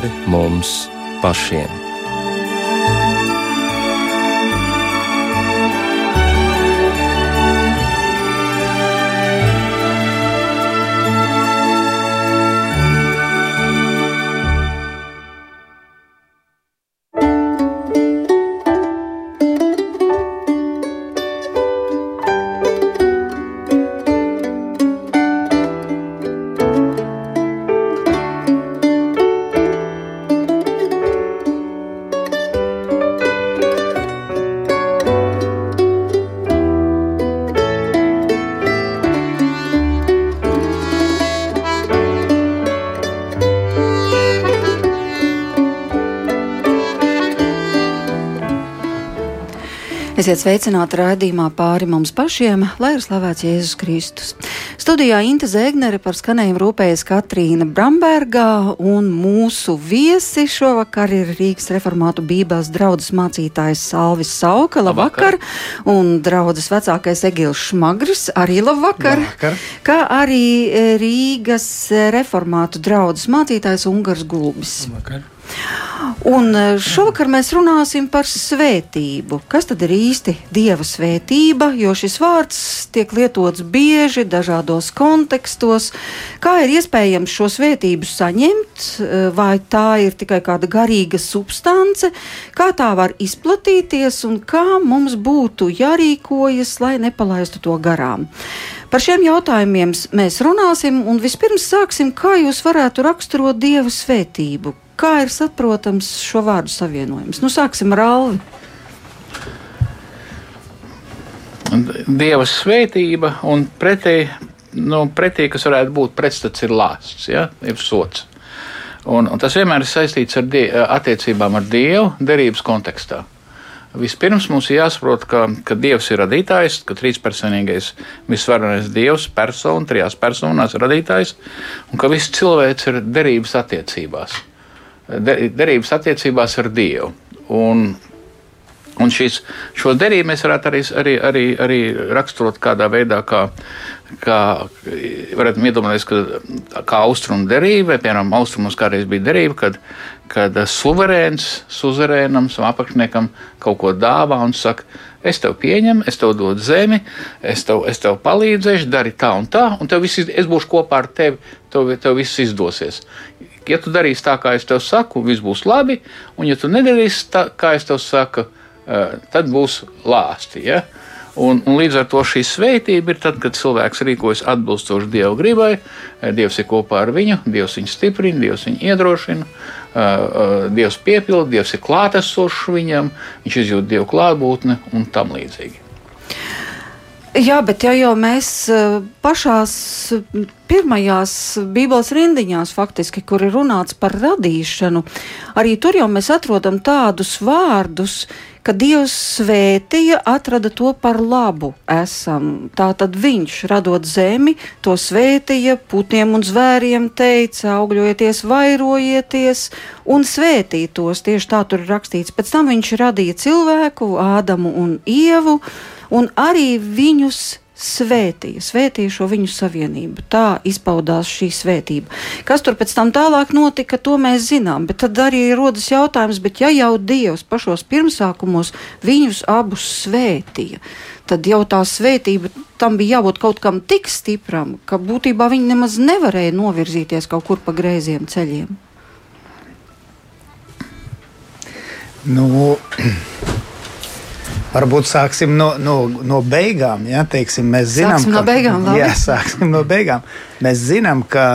pāri mums pašiem. Esiet sveicināti raidījumā pāri mums pašiem, lai ir slavēts Jēzus Kristus. Studijā Inte Zēgnere par skanējumu rūpējas Katrīna Brambergā, un mūsu viesi šovakar ir Rīgas reformātu bībeles draudzes mācītājs Salvis Sauka, labvakar, labvakar. un draudzes vecākais Egils Šmagris, arī labvakar, labvakar. kā arī Rīgas reformātu draudzes mācītājs Ungars Gulbis. Labvakar. Un e, šovakar mēs runāsim par svētību. Kas tad ir īsti dieva svētība? Jo šis vārds tiek lietots bieži dažādos kontekstos. Kā ir iespējams šo svētību saņemt, e, vai tā ir tikai kāda garīga substance, kā tā var izplatīties un kā mums būtu jārīkojas, lai nepalaistu to garām. Par šiem jautājumiem mēs runāsim, un vispirms sāksim, kā jūs varētu raksturot dieva svētību Kā ir saprotams šo vārdu savienojums? Nu, sāksim ar Alvi. Dieva svētība un pretī, nu, pretī, kas varētu būt pretstats, ir lāsts, ja? ir sots. Un, un tas vienmēr ir saistīts ar die, attiecībām ar Dievu derības kontekstā. Vispirms mums ir jāsaprot, ka, ka Dievs ir radītājs, ka trīspersonīgais visvarenais Dievs, persona, trijās personās radītājs, un ka viss cilvēks ir derības attiecībās derības attiecībās ar Dievu. Un, un šis, šo derību mēs varētu arī, arī, arī, arī raksturot kādā veidā, kā, kā varētu iedomāties, ka kā austrumu derība, piemēram, austrumos kādreiz bija derība, kad, kad suverēns, suzerēnam, savam apakšniekam kaut ko dāvā un saka, es tev pieņemu, es tev dodu zemi, es tev, es tev palīdzēšu, dari tā un tā, un tev viss, es būšu kopā ar tevi, tev, tev viss izdosies ja tu darīsi tā, kā es tev saku, viss būs labi, un ja tu nedarīsi tā, kā es tev saku, eh, tad būs lāsti. Ja? Un, un līdz ar to šī svētība ir tad, kad cilvēks rīkojas atbilstoši Dieva gribai, eh, Dievs ir kopā ar viņu, Dievs viņu stiprina, Dievs viņu iedrošina, eh, Dievs piepilda, Dievs ir klātesošs viņam, viņš izjūt Dievu klātbūtni un tam līdzīgi. Jā, bet ja jau mēs pašās pirmajās Bībeles rindiņās, faktiski, kur ir runāts par radīšanu, arī tur jau mēs atrodam tādus vārdus, ka Dievs svētīja, atrada to par labu esam. Tātad viņš, radot zemi, to svētīja, putniem un zvēriem teica, augļojieties, vairojieties un svētītos. Tieši tā tur ir rakstīts. Pēc tam viņš radīja cilvēku, Ādamu un Ievu, un arī viņus svētīja, svētīja šo viņu savienību. Tā izpaudās šī svētība. Kas tur pēc tam tālāk notika, to mēs zinām. Bet tad arī rodas jautājums, ja jau Dievs pašos pirmsākumos viņus abus svētīja, tad jau tā svētība tam bija jābūt kaut kam tik stipram, ka būtībā viņi nemaz nevarēja novirzīties kaut kur pa greiziem ceļiem. Nu, Varbūt sāksim no, no, no beigām. Ja, teiksim, mēs zinām, sāksim ka, no beigām. Labi. Jā, sāksim no beigām. Mēs zinām, ka,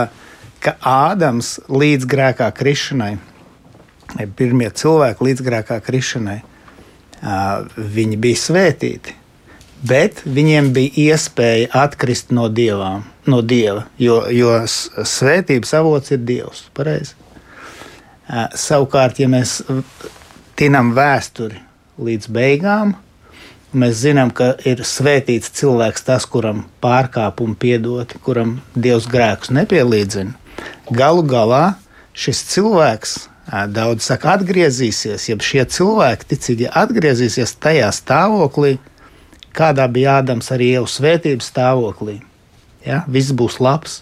ka Ādams līdz grēkā krišanai, pirmie cilvēki līdz grēkā krišanai, viņi bija svētīti. Bet viņiem bija iespēja atkrist no, dievām, no dieva, jo, jo svētības avots ir dievs. Pareizi. Savukārt, ja mēs tinam vēsturi līdz beigām, Mēs zinām, ka ir svētīts cilvēks, tas, kuram pārkāpumi piedoti, kuram Dievs grēkus nepielīdzina. Galu galā šis cilvēks, daudz saka, atgriezīsies, ja šie cilvēki ticīgi atgriezīsies tajā stāvoklī, kādā bija Ādams arī jau svētības stāvoklī. Ja? Viss būs labs,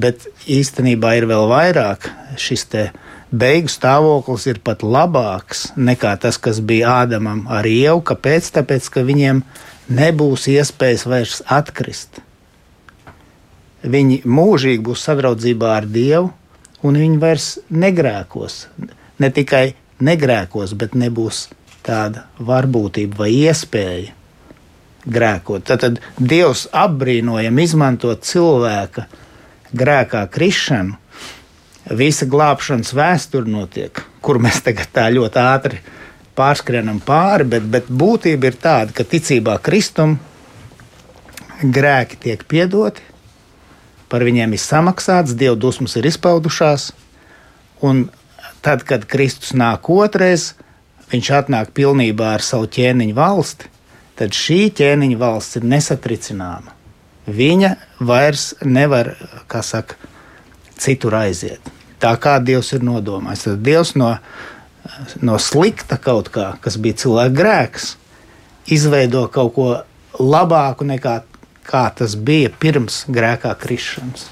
bet īstenībā ir vēl vairāk šis te beigu stāvoklis ir pat labāks nekā tas, kas bija Ādamam ar ievu. Kāpēc? Tāpēc, ka viņiem nebūs iespējas vairs atkrist. Viņi mūžīgi būs sadraudzībā ar Dievu, un viņi vairs negrēkos. Ne tikai negrēkos, bet nebūs tāda varbūtība vai iespēja grēkot. Tad, tad Dievs apbrīnojami izmanto cilvēka grēkā krišanu. Visa glābšanas vēsture notiek, kur mēs tagad tā ļoti ātri pārskrienam pāri, bet, bet būtība ir tāda, ka ticībā Kristum grēki tiek piedoti, par viņiem ir samaksāts, Dieva dusmas ir izpaudušās, un tad, kad Kristus nāk otrais, viņš atnāk pilnībā ar savu ķēniņu valsti, tad šī ķēniņa valsts ir nesatricināma. Viņa vairs nevar, kā saka, citur aiziet. Tā kā Dievs ir nodomājis. Tad Dievs no, no slikta kaut kā, kas bija cilvēka grēks, izveido kaut ko labāku nekā kā tas bija pirms grēkā krišanas.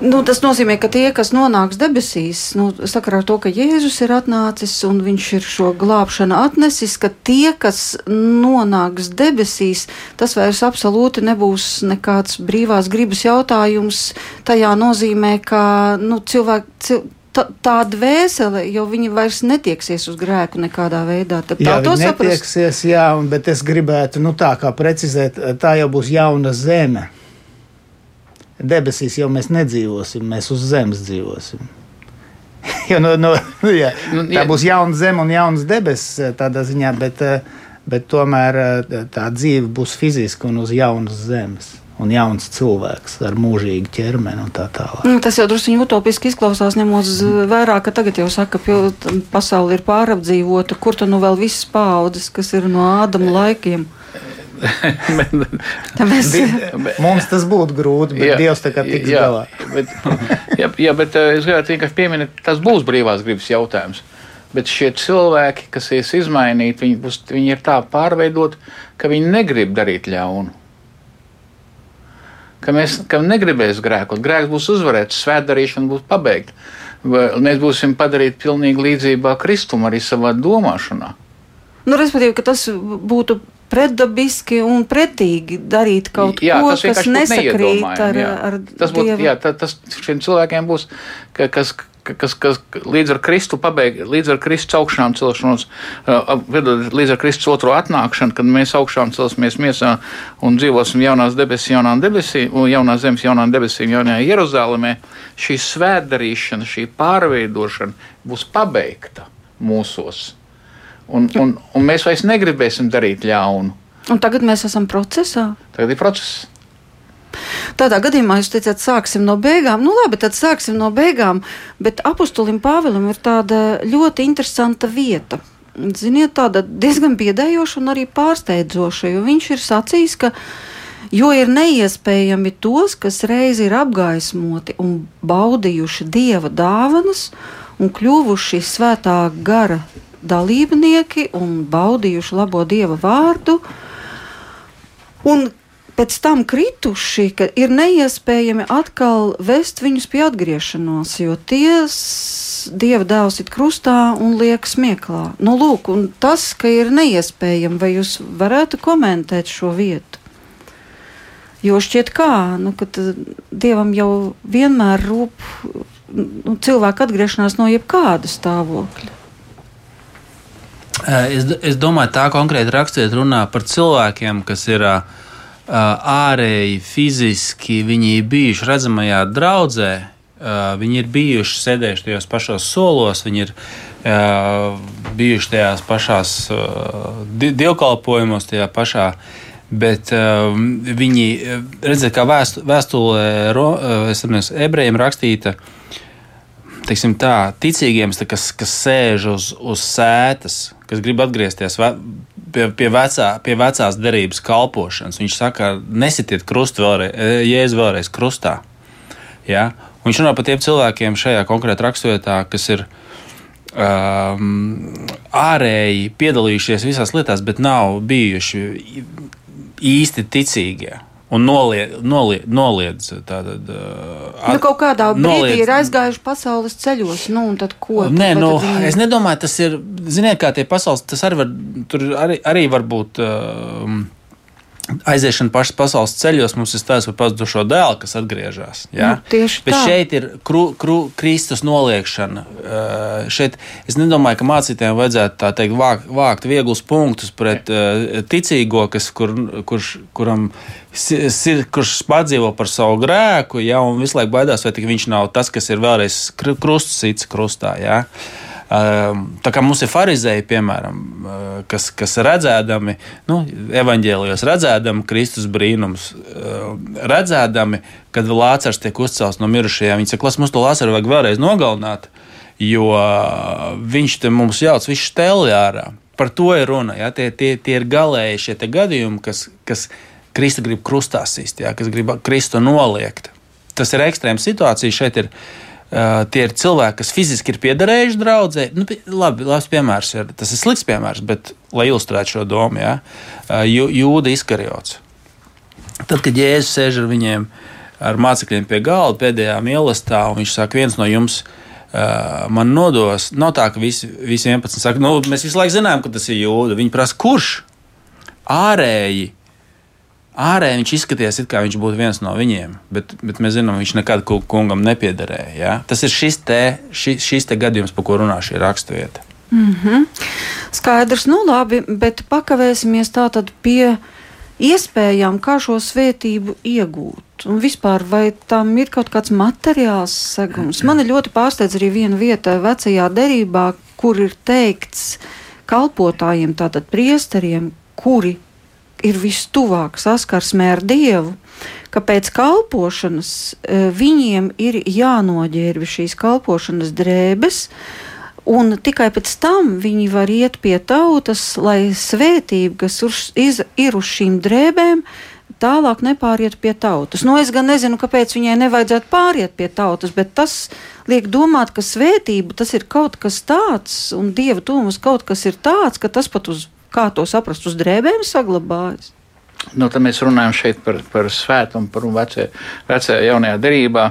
Nu, tas nozīmē, ka tie, kas nonāks debesīs, nu, sakarā ar to, ka Jēzus ir atnācis un viņš ir šo glābšanu atnesis, ka tie, kas nonāks debesīs, tas vairs absolūti nebūs nekāds brīvās gribas jautājums. Tajā nozīmē, ka nu, cilvēki. Cil tā, tā dvēsele, jo viņi vairs netieksies uz grēku nekādā veidā. Tad jā, tā to saprast. Netieksies, jā, bet es gribētu, nu tā kā precizēt, tā jau būs jauna zeme debesīs jau mēs nedzīvosim, mēs uz zemes dzīvosim. jo, no, no, jā, nu, tā būs jauna zeme un jauns debesis eh, tādā ziņā, bet, eh, bet tomēr eh, tā dzīve būs fiziska un uz jaunas zemes un jauns cilvēks ar mūžīgu ķermeni un tā tālāk. Nu, tas jau drusku utopiski izklausās, ņemot vērā, ka tagad jau saka, ka pasaule ir pārapdzīvota, kur tad nu vēl visas paudzes, kas ir no Ādama laikiem. Bet, Tāpēc... bet, mums tas būtu grūti, bet jā, Dievs tā kā tiks jā, galā. bet, jā, jā, bet eh, es gribētu vienkārši pieminēt, tas būs brīvās gribas jautājums. Bet šie cilvēki, kas ies izmainīt, viņi, būs, viņi ir tā pārveidot, ka viņi negrib darīt ļaunu. Ka mēs ka negribēs grēkot, grēks būs uzvarēts, svētdarīšana būs pabeigta. Mēs būsim padarīti pilnīgi līdzībā Kristum arī savā domāšanā. Nu, respektīvi, ka tas būtu pretdabiski un pretīgi darīt kaut jā, ko, kas nesakrīt ar, jā. ar tas būtu, jā, tā, tas šiem cilvēkiem būs, ka, kas, kas, kas līdz ar Kristu pabeig, līdz ar Kristus augšām celšanos, līdz ar Kristus otro atnākšanu, kad mēs augšām celsimies miesā un dzīvosim jaunās debesīs, jaunā debesī, jaunās zemes, jaunā debesī, jaunajā Jeruzalemē, šī svētdarīšana, šī pārveidošana būs pabeigta mūsos. Un, un, un mēs vairs negribēsim darīt ļaunu. Un tagad mēs esam procesā. Tagad ir process. Tādā gadījumā jūs teicāt, sāksim no beigām. Nu, labi, tad sāksim no beigām. Bet apustulim Pāvilam ir tāda ļoti interesanta vieta. Ziniet, tāda diezgan biedējoša un arī pārsteidzoša, jo viņš ir sacījis, ka jo ir neiespējami tos, kas reiz ir apgaismoti un baudījuši dieva dāvanas un kļuvuši svētā gara dalībnieki un baudījuši labo dieva vārdu. Un pēc tam krituši, ka ir neiespējami atkal vest viņus pie atgriešanās, jo tie dieva dēls ir krustā un liek smieklā. Nu, lūk, tas, ka ir neiespējami, vai jūs varētu komentēt šo vietu? Jo šķiet, kā, nu, ka dievam jau vienmēr rūp nu, cilvēku atgriešanās no jebkāda stāvokļa. Eh, es, es domāju, tā konkrēti raksturiet runā par cilvēkiem, kas ir uh, ārēji, fiziski, viņi ir bijuši redzamajā draudzē, uh, viņi ir bijuši sēdējuši tajos pašos solos, viņi ir uh, bijuši tajās pašās dievkalpojumos, tajā pašā. Bet uh, viņi redzēja, kā vēstulē, vēstulē ebrejiem rakstīta, teiksim, tā, ticīgiem, kas, kas sēž uz, uz sētas, kas grib atgriezties pie, pie, vecā, pie vecās derības kalpošanas. Viņš saka, nesitiet krustu vēlreiz, jēzu vēlreiz krustā. Ja? Un viņš runā par tiem cilvēkiem šajā konkrētā raksturvietā, kas ir um, ārēji piedalījušies visās lietās, bet nav bijuši īsti ticīgie. Un noliedz, noliedz, noliedz tātad, uh, Nu, kaut kādā brīdī noliedz- ir aizgājuši pasaules ceļos, nu, un tad ko? Nē, nu, tad viņi- es nedomāju, tas ir. Ziniet, kā tie pasaules, tas arī var, tur arī, arī var būt. Uh, Aiziešana pašā pasaules ceļos mums ir stāsts par pazudušo dēlu, kas atgriežas. Ja? Nu, tieši Bet tā. šeit ir kru, kru, Kristus noliekšana. Uh, šeit es nedomāju, ka mācītājiem vajadzētu teikt, vākt, vākt vieglus punktus pret uh, ticīgo, kas, kur, kurš, kuram si- si- kurš padzīvo par savu grēku, ja, un visu laiku baidās, vai viņš nav tas, kas ir vēlreiz kru- krustsīts krustā. Ja. Um, Tā kā mums ir farizēji, piemēram, uh, kas, kas redzēdami, nu, evanģēlijos redzēdami Kristus brīnums, uh, redzēdami, kad Lācars tiek uzcelts no mirušajiem, viņi saka, mums to Lācaru vajag vēlreiz nogalināt, jo uh, viņš te mums jauc visu stēli ārā. Par to ir runa. Ja? Tie, tie, tie ir galēji šie gadījumi, kas, kas Kristu grib krustā sist, ja? kas grib Kristu noliegt. Tas ir ekstrēms situācija. Šeit ir Uh, tie ir cilvēki, kas fiziski ir piederējuši draudzē. Nu, labi, labs piemērs ir. Tas ir slikts piemērs, bet, lai ilustrētu šo domu, ja, uh, Jū- jūda izkarjots. Tad, kad Jēzus sēž ar viņiem, ar mācekļiem pie galda pēdējā mīlestībā, un viņš saka, viens no jums uh, man nodos, nav tā, ka visi, visi 11 saka, nu, mēs visu laiku zinām, ka tas ir jūda. Viņi prasa, kurš ārēji Ārēji viņš izskatījās, it kā viņš būtu viens no viņiem, bet, bet mēs zinām, viņš nekad ku- kungam nepiederēja. Ja? Tas ir šis te, ši, šis te gadījums, par ko runā šī raksturvieta. Skaidrs, nu labi, bet pakavēsimies tātad pie iespējām, kā šo svētību iegūt. Un vispār, vai tam ir kaut kāds materiāls segums? Man ļoti pārsteidz arī viena vieta vecajā derībā, kur ir teikts kalpotājiem, tātad priesteriem, kuri ir vistuvāk saskarsmē ar Dievu, ka pēc kalpošanas eh, viņiem ir jānoģērbi šīs kalpošanas drēbes, Un tikai pēc tam viņi var iet pie tautas, lai svētība, kas uz, iz, ir uz šīm drēbēm, tālāk nepāriet pie tautas. Nu, es gan nezinu, kāpēc viņai nevajadzētu pāriet pie tautas, bet tas liek domāt, ka svētība tas ir kaut kas tāds, un dieva tūmas kaut kas ir tāds, ka tas pat uz, kā to saprast, uz drēbēm saglabājas. Nu, tad mēs runājam šeit par, par svētumu, par vecajā, vecajā jaunajā derībā.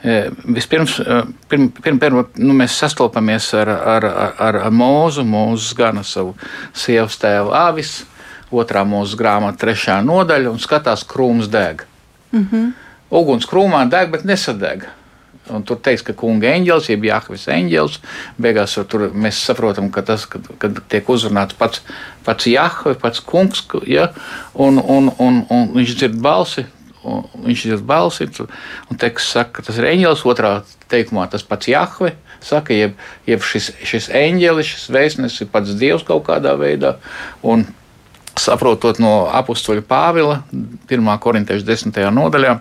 E, Vispirms e, pirm, pirm, pirm, nu, mēs sastopamies ar, ar, ar, ar mūzu. Mūzes gana savu sievas tēvu avis, otrā mūzes grāmata, trešā nodaļa un skatās krūms deg. Mm -hmm. Uguns krūmā deg, bet nesadeg. Un tur teiks, ka kunga eņģēlis, jeb Jānis eņģēlis, beigās tur mēs saprotam, ka tas, kad, kad tiek uzrunāts pats, pats Jānis, pats kungs, ja, un, un, un, un viņš dzird balsi. Viņš dzird balsi, un teksts saka, ka tas ir eņģēlis. Otrā teikumā tas pats Jānis saka, jeb, jeb šis, šis eņģēlis, šis vēstnesis ir pats Dievs kaut kādā veidā. Un, saprotot no apakstuļa Pāvila, 1. korintiešu 10. nodaļā,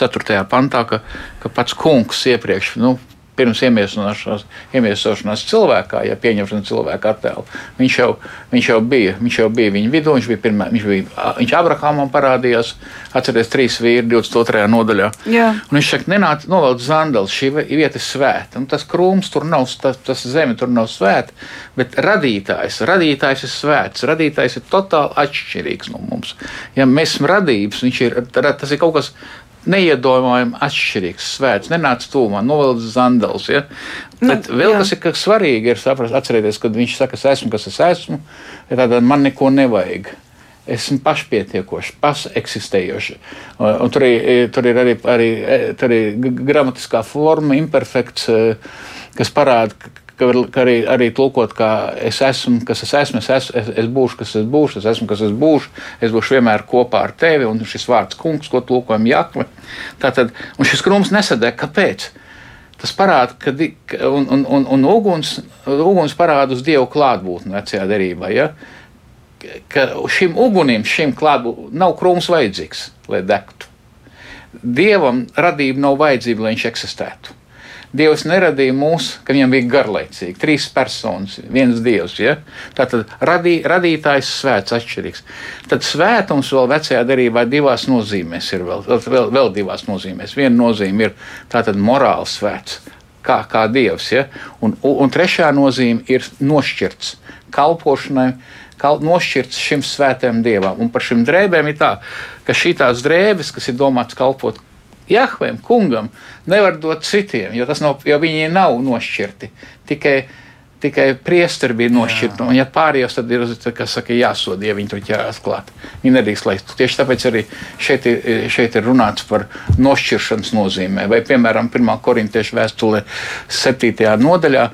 4. pantā, ka, ka pats kungs iepriekš. Nu, Pirms iemiesošanās, iemiesošanās cilvēkā, ja pieņemšana cilvēka attēlu, viņš jau, viņš jau bija, viņš jau bija viņa vidū, viņš bija pirmā, viņš bija, viņš Abrahamam parādījās, atcerieties, trīs vīri 22. nodaļā. Jā. Un viņš saka, nenāc, novelc zandals, šī vieta ir svēta. Un tas krūms tur nav, tas, tas zeme tur nav svēta, bet radītājs, radītājs ir svēts, radītājs ir totāli atšķirīgs no mums. Ja mēs esam radības, viņš ir, tas ir kaut kas neiedomājami atšķirīgs, svēts, nenāc tūmā, novelc zandals. Ja? Nu, Bet vēl jā. kas ir kas svarīgi, ir saprast, atcerieties, kad viņš saka, es esmu, kas es esmu, ja tad man neko nevajag. Esmu pašpietiekošs, pašeksistējošs. Un, tur, ir, tur ir arī, arī, tur ir gramatiskā forma, imperfekts, eh, kas parāda, ka, ka var- ka arī, arī tulkot, kā es esmu, kas es esmu, es, esmu, es, es būšu, kas es būšu, es esmu, kas es būšu, es būšu vienmēr kopā ar tevi, un šis vārds kungs, ko tulkojam jakli. Tātad, un šis krūms nesadeg, kāpēc? Tas parāda, ka ka- un, un, un, un uguns, uguns parāda uz dievu klātbūtni vecajā derībā. Ja? Ka šim ugunim, šim klātbūtnim nav krūms vajadzīgs, lai degtu. Dievam radība nav vajadzīga, lai viņš eksistētu. Dievs neradīja mūs, ka viņam bija garlaicīgi. Trīs personas, viens dievs. Ja? Tātad radī, radītājs svēts atšķirīgs. Tad svētums vēl vecajā darbā divās nozīmēs ir vēl, vēl, vēl divās nozīmēs. Viena nozīme ir tātad morāls svēts, kā, kā dievs. Ja? Un, un trešā nozīme ir nošķirts kalpošanai, kal- nošķirts šim svētajam dievam. Un par šīm drēbēm ir tā, ka šīs drēbes, kas ir domātas kalpot Jahvēm, kungam, nevar dot citiem, jo, nav, jo viņi nav nošķirti. Tikai, tikai priesteri bija nošķirti. Un, ja pārējos, tad ir saka, jāsoda, ja viņi tur ķērās klāt. Viņi nedrīkst laist. Tieši tāpēc arī šeit ir, šeit ir runāts par nošķiršanas nozīmē. Vai, piemēram, 1. korintiešu vēstulē 7. nodaļā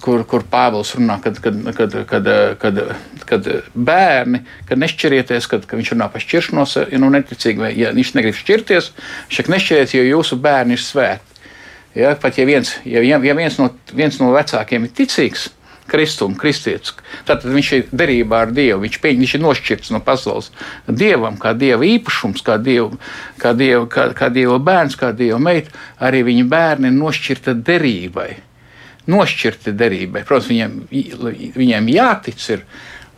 kur, kur Pāvils runā, kad, kad, kad, kad, kad, kad bērni, kad nešķirieties, kad, kad viņš runā par šķiršanos, nu, neticīgi, vai ja viņš negrib šķirties, viņš saka, nešķirieties, jo jūsu bērni ir svēti. Ja, pat ja viens, ja, ja viens, no, viens no vecākiem ir ticīgs, kristumu, kristietis. Tad viņš ir derībā ar Dievu. Viņš, pieņ, viņš ir nošķirts no pasaules dievam, kā dieva īpašums, kā dieva, kā dieva, kā, kā dieva bērns, kā dieva meita. Arī viņa bērni ir nošķirta derībai. Nošķirti derībai. Protams, viņiem, viņiem jātic. Ir,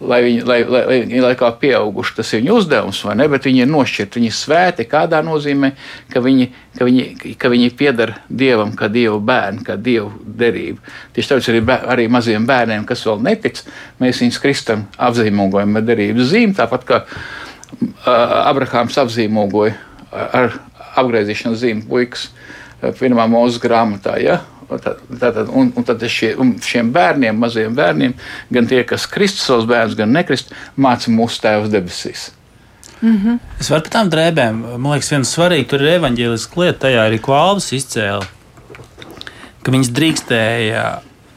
Lai viņi, lai, lai, lai, lai kā pieauguši, tas ir viņu uzdevums, vai ne? Bet viņi ir nošķirti, viņi ir svēti kādā nozīmē, ka viņi, ka viņi, ka viņi pieder dievam, kā dievu bērnu, kā dievu derību. Tieši tāpēc arī, bēr, arī maziem bērniem, kas vēl netic, mēs viņus kristam apzīmogojam ar derības zīmi, tāpat kā uh, Abrahāms apzīmogoja ar apgriezīšanas zīmi puikas pirmā mūzes grāmatā. Ja? Tātad, un, un tad šie, un šiem bērniem, maziem bērniem, gan tie, kas kristus savus bērnus, gan nekrist, māca mūsu tēvs debesīs. Mm -hmm. Es varu par tām drēbēm. Man liekas, viena svarīga tur ir evanģēliska lieta. Tajā arī Kvalvis izcēla, ka viņas drīkstēja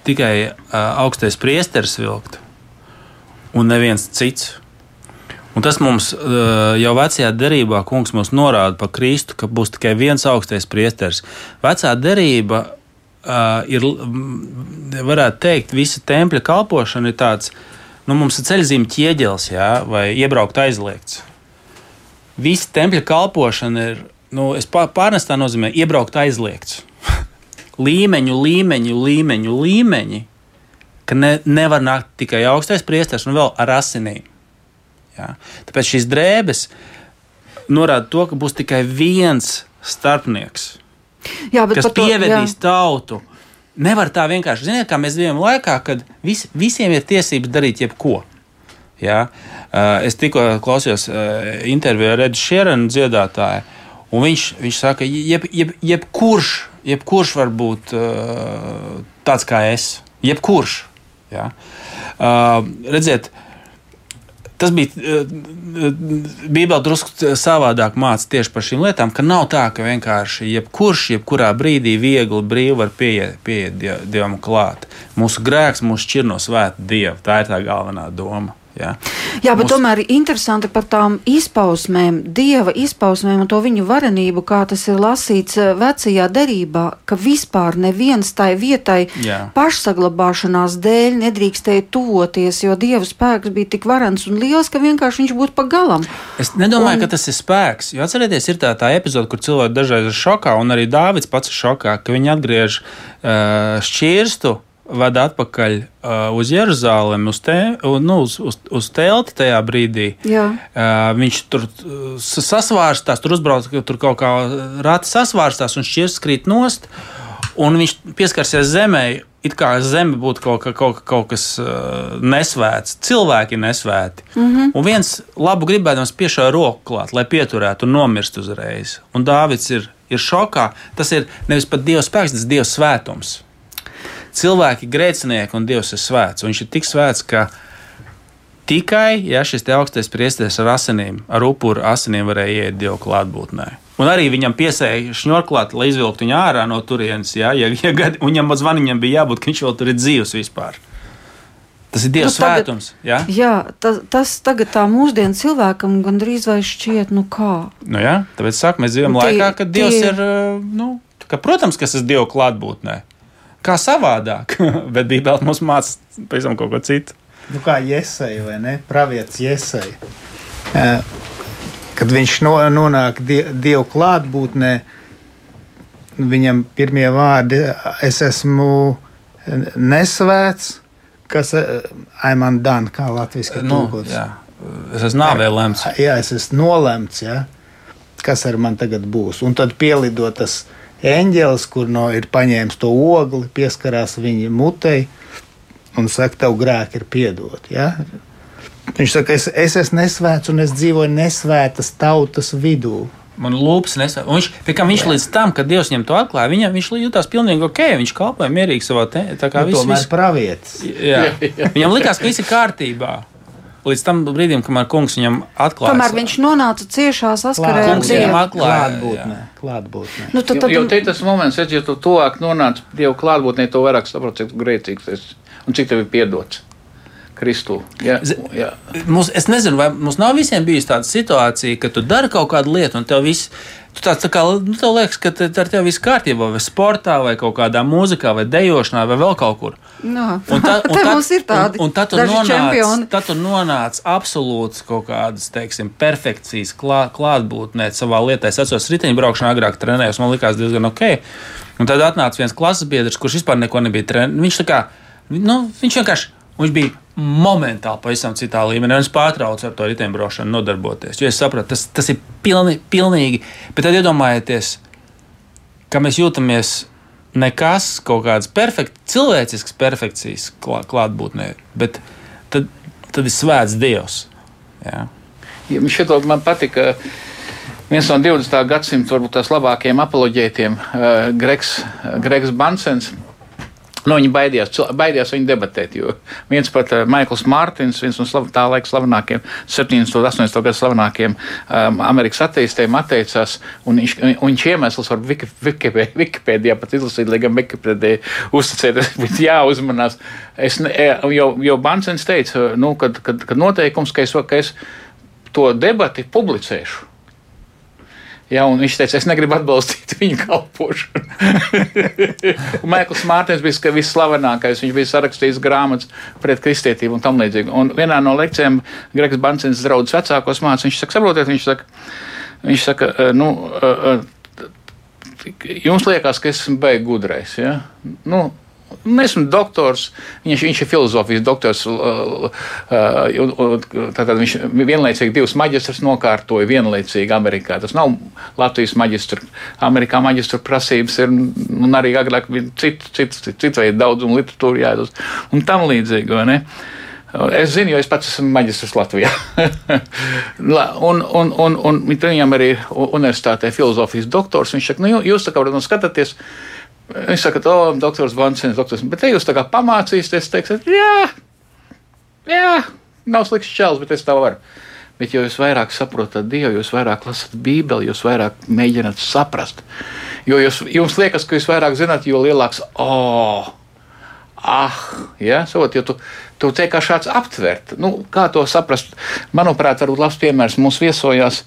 tikai uh, augstais priesteris vilkt, un neviens cits. Un tas mums uh, jau vecajā derībā, kungs, mums norāda par Kristu, ka būs tikai viens augstais priesteris. Vecā derība ir, varētu teikt, visa tempļa kalpošana ir tāds, nu, mums ir ceļzīme ķieģelis, jā, vai iebraukt aizliegts. Visa tempļa kalpošana ir, nu, es pārnestā nozīmē, iebraukt aizliegts. līmeņu, līmeņu, līmeņu, līmeņi, ka ne, nevar nākt tikai augstais priesteris un vēl ar asinīm. Jā. Tāpēc šīs drēbes norāda to, ka būs tikai viens starpnieks Jā, kas to- pievedīs jā. tautu. Nevar tā vienkārši. Ziniet, kā mēs dzīvojam laikā, kad vis, visiem ir tiesības darīt jebko. Ja? Uh, es tikko klausījos uh, interviju ar Redu Šerenu dziedātāju, un viņš, viņš saka, jeb, jeb, jebkurš, jebkurš var būt uh, tāds kā es. Jebkurš. Uh, redziet, Tas bija Bībelē drusku savādāk mācīts tieši par šīm lietām, ka nav tā, ka vienkārši jebkurš, jebkurā brīdī viegli, brīvi var pieiet, pieiet die- Dievam klāt. Mūsu grēks mūs šķir no svēta Dieva. Tā ir tā galvenā doma. Ja? Jā, bet Mums- tomēr ir interesanti par tām izpausmēm, dieva izpausmēm un to viņu varenību, kā tas ir lasīts eh, vecajā derībā, ka vispār neviens tai vietai Jā. pašsaglabāšanās dēļ nedrīkstēja tuvoties, jo dieva spēks bija tik varens un liels, ka vienkārši viņš būtu pa galam. Es nedomāju, Un- ka tas ir spēks. Jo atcerieties, ir tā, tā epizode, kur cilvēki dažreiz ir šokā, un arī Dārvids pats ir šokā, ka viņi atgriež uh, šķirstu. Vada atpakaļ uh, uz Jeruzalem, uz, te, nu, uz, uz, uz telti tajā brīdī. Uh, viņš tur uh, sasvārstās, tur uzbrauc, tur kaut kā rati sasvārstās un šķirs krīt nost. Un viņš pieskarsies zemē, it kā zeme būtu kaut, ka- kaut, kaut kas uh, nesvēts, cilvēki nesvēti. Mm -hmm. Un viens labu gribēdams piešāva roku klāt, lai pieturētu un nomirst uzreiz. Un Dāvids ir, ir šokā. Tas ir nevis pat Dieva spēks, tas ir Dieva svētums. Cilvēki grēcinieki un Dievs ir svēts. Un viņš ir tik svēts, ka tikai ja šis augstais priesteris ar asinīm, ar upuru asinīm varēja iet Dieva klātbūtnē. Un arī viņam piesēja šņurklāt, lai izvilktu viņu ārā no turienes. Ja, ja, ja un viņam zvaniņam bija jābūt, ka viņš vēl tur ir dzīves vispār. Tas ir Dieva Nu, tagad- svētums. Ja? Jā, tas, tas tagad tā mūsdienu cilvēkam gandrīz vai šķiet, nu kā. Nu, jā, tāpēc sāk, mēs dzīvojam laikā, kad Dievs tie- ir. uh, Nu, ka, protams, ka tas ir Dieva klātbūtnē. Kā savādāk, bet Bībelē mums māca pavisam kaut ko citu. Nu, kā Jēzus vai ne? Pravietis Jēzus. Kad viņš no, nonāk die, Dieva klātbūtnē, viņam pirmie vārdi - es esmu nesvēts, kas man dan, kā latviešu Nu, tulkots. jā, es esmu nāvē lemts. Jā, es esmu nolemts, ja? kas ar man tagad būs. Un tad pielido tas eņģelis, kur no ir paņēmis to ogli, pieskarās viņa mutei un saka, tev grēki ir piedoti. Ja? Viņš saka, es, es esmu nesvēts un es dzīvoju nesvētas tautas vidū. Man lūpas nesā. Un Viņš, viņš līdz tam, kad Dievs viņam to atklāja, viņam, viņš jutās pilnīgi ok. Viņš kalpoja mierīgi savā te, tā kā Nu, viss. tomēr viss- pravietis. Jā. Viņam likās, ka viss ir kārtībā. Līdz tam brīdim, kamēr kungs viņam atklāja. Kamēr viņš nonāca ciešā saskarē ar Dievu. atklāja. Klātbūtnē. klātbūtnē. Nu, tad, Jo, tad, jo te ir tas moments, kad ja tu tuvāk nonāc Dieva klātbūtnē, to vairāk saproti, cik grēcīgs esi un cik tev ir piedots. Kristū. Jā, jā. Mums, es nezinu, vai mums nav visiem bijusi tāda situācija, ka tu dari kaut kādu lietu, un tev viss. Tu tāds, tā kā, nu, tev liekas, ka te- ar tevi viss kārtībā, vai sportā, vai kaut kādā mūzikā, vai dejošanā, vai vēl kaut kur. jā. Un tā, un tā- mums ir tādi un, un tad tu nonāc, čempioni. tad tu nonāc absolūts kaut kādas, teiksim, perfekcijas klā, klātbūtnē savā lietā. Es atceros, riteņbraukšanā agrāk trenējos, man likās diezgan ok. Un tad atnāca viens klases biedrs, kurš vispār neko nebija trenējis. Viņš tā kā, nu, viņš vienkārši, viņš bija momentāli pavisam citā līmenī. Es pārtraucu ar to riteņbraukšanu nodarboties, jo es sapratu, tas, tas ir pilni, pilnīgi. Bet tad iedomājieties, ka mēs jūtamies nekas, kaut kādas perfekt, cilvēciskas perfekcijas klā, klātbūtnē, bet tad, tad ir svēts Dievs. Jā. Ja, šito man patika. Viens no 20. gadsimta varbūt tās labākajiem apoloģētiem, uh, Gregs, Gregs Bansens. Nu, viņi baidījās, baidījās viņu debatēt, viens pat uh, Maikls Mārtiņš, viens no slav, tā laika slavenākajiem, 70. un 80. gadu slavenākajiem um, Amerikas ateistiem, atteicās. Un viņš, un viņš iemesls var Wiki- Wikipē- Wikipēdijā pat izlasīt, lai gan Wikipēdijā uzticēties, bet jāuzmanās. Es, ne, e, jo, jo Bansens teica, nu, kad, kad, kad noteikums, ka es, ka es to debati publicēšu. Jā, un viņš teica, es negribu atbalstīt viņa kalpošanu. Maikls Mārtiņš bija visslavenākais. Viņš bija sarakstījis grāmatas pret kristietību un tam līdzīgi. Un vienā no lekcijām Gregs Bansins draugs vecākos mācīs. Viņš saka, saprotiet, viņš saka, viņš saka "Eh, nu, jums liekas, ka es esmu beigas gudrais. Ja? Nu, Nesmu doktors, viņš, viņš ir filozofijas doktors. Tātad viņš vienlaicīgi divus maģistrus nokārtoja vienlaicīgi Amerikā. Tas nav Latvijas maģistra. Amerikā maģistra prasības ir un arī agrāk bija citu, citu, citu, citu veidu daudzumu literatūru jāiedod un tam līdzīgi. Es zinu, jo es pats esmu maģistrs Latvijā. La- un, un, un, un viņam arī universitātē filozofijas doktors. Viņš saka, nu, jū- jūs tā kā varat skatāties. Viņš saka, o, doktors Bansens, doktors, bet te jūs tā kā pamācīsieties, teiksiet, jā, jā, nav slikts čels, bet es tā varu. Bet, jo jūs vairāk saprotat Dievu, jūs vairāk lasat Bībeli, jūs vairāk mēģināt saprast. Jo jūs, jums liekas, ka jūs vairāk zināt, jo lielāks, oh, ah, ja, savot, jo tu, tu tiek kā šāds aptvert. Nu, kā to saprast? Manuprāt, varbūt labs piemērs mums viesojās.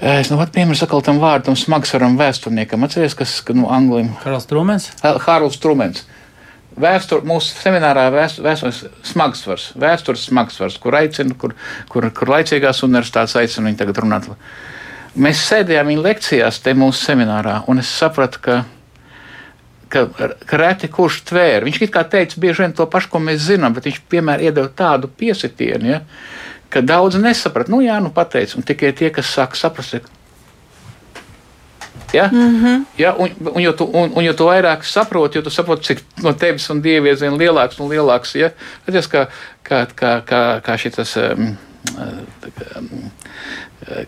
Es nu piemēru atkal tam vārdam smagsvaram vēsturniekam. Atceries, kas, ka, nu, anglim. Karls Trumens. Hārls Trumens. Vēstur, mūsu seminārā vēstures smagsvars, vēstures smagsvars, kur aicina, kur, kur, kur laicīgās universitātes aicina viņu tagad runāt. Mēs sēdējām viņa lekcijās te mūsu seminārā, un es sapratu, ka, ka, ka reti kurš tvēra. Viņš it kā teica bieži vien to pašu, ko mēs zinām, bet viņš piemēram iedeva tādu piesitienu, ja, ka daudz nesaprata. Nu jā, nu pateic, un tikai tie, kas sāk saprast, ir, Ja? Mm -hmm. ja, un, un, jo tu, un, un jo tu vairāk saproti, jo tu saproti, cik no tevis un dievi ir vien lielāks un lielāks. Ja? Redzēs, kā, kā, kā, kā, kā šitas. Um, um,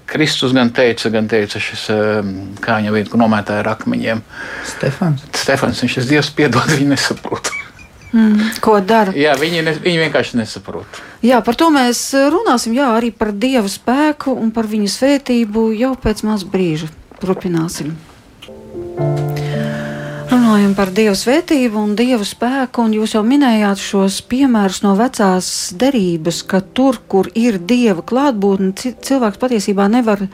Kristus gan teica, gan teica šis, um, kā viņa vien, kur nomētāja ar akmeņiem. Stefans. Stefans, viņš ir Dievs, piedod, viņi nesaprot. Mm, ko dara? Jā, viņi, ne, viņi vienkārši nesaprot. Jā, par to mēs runāsim. Jā, arī par Dieva spēku un par viņa svētību jau pēc maz brīža. Turpināsim. Runājam par Dieva svētību un Dieva spēku, un jūs jau minējāt šos piemērus no vecās derības, ka tur, kur ir Dieva klātbūtne, ci- cilvēks patiesībā nevar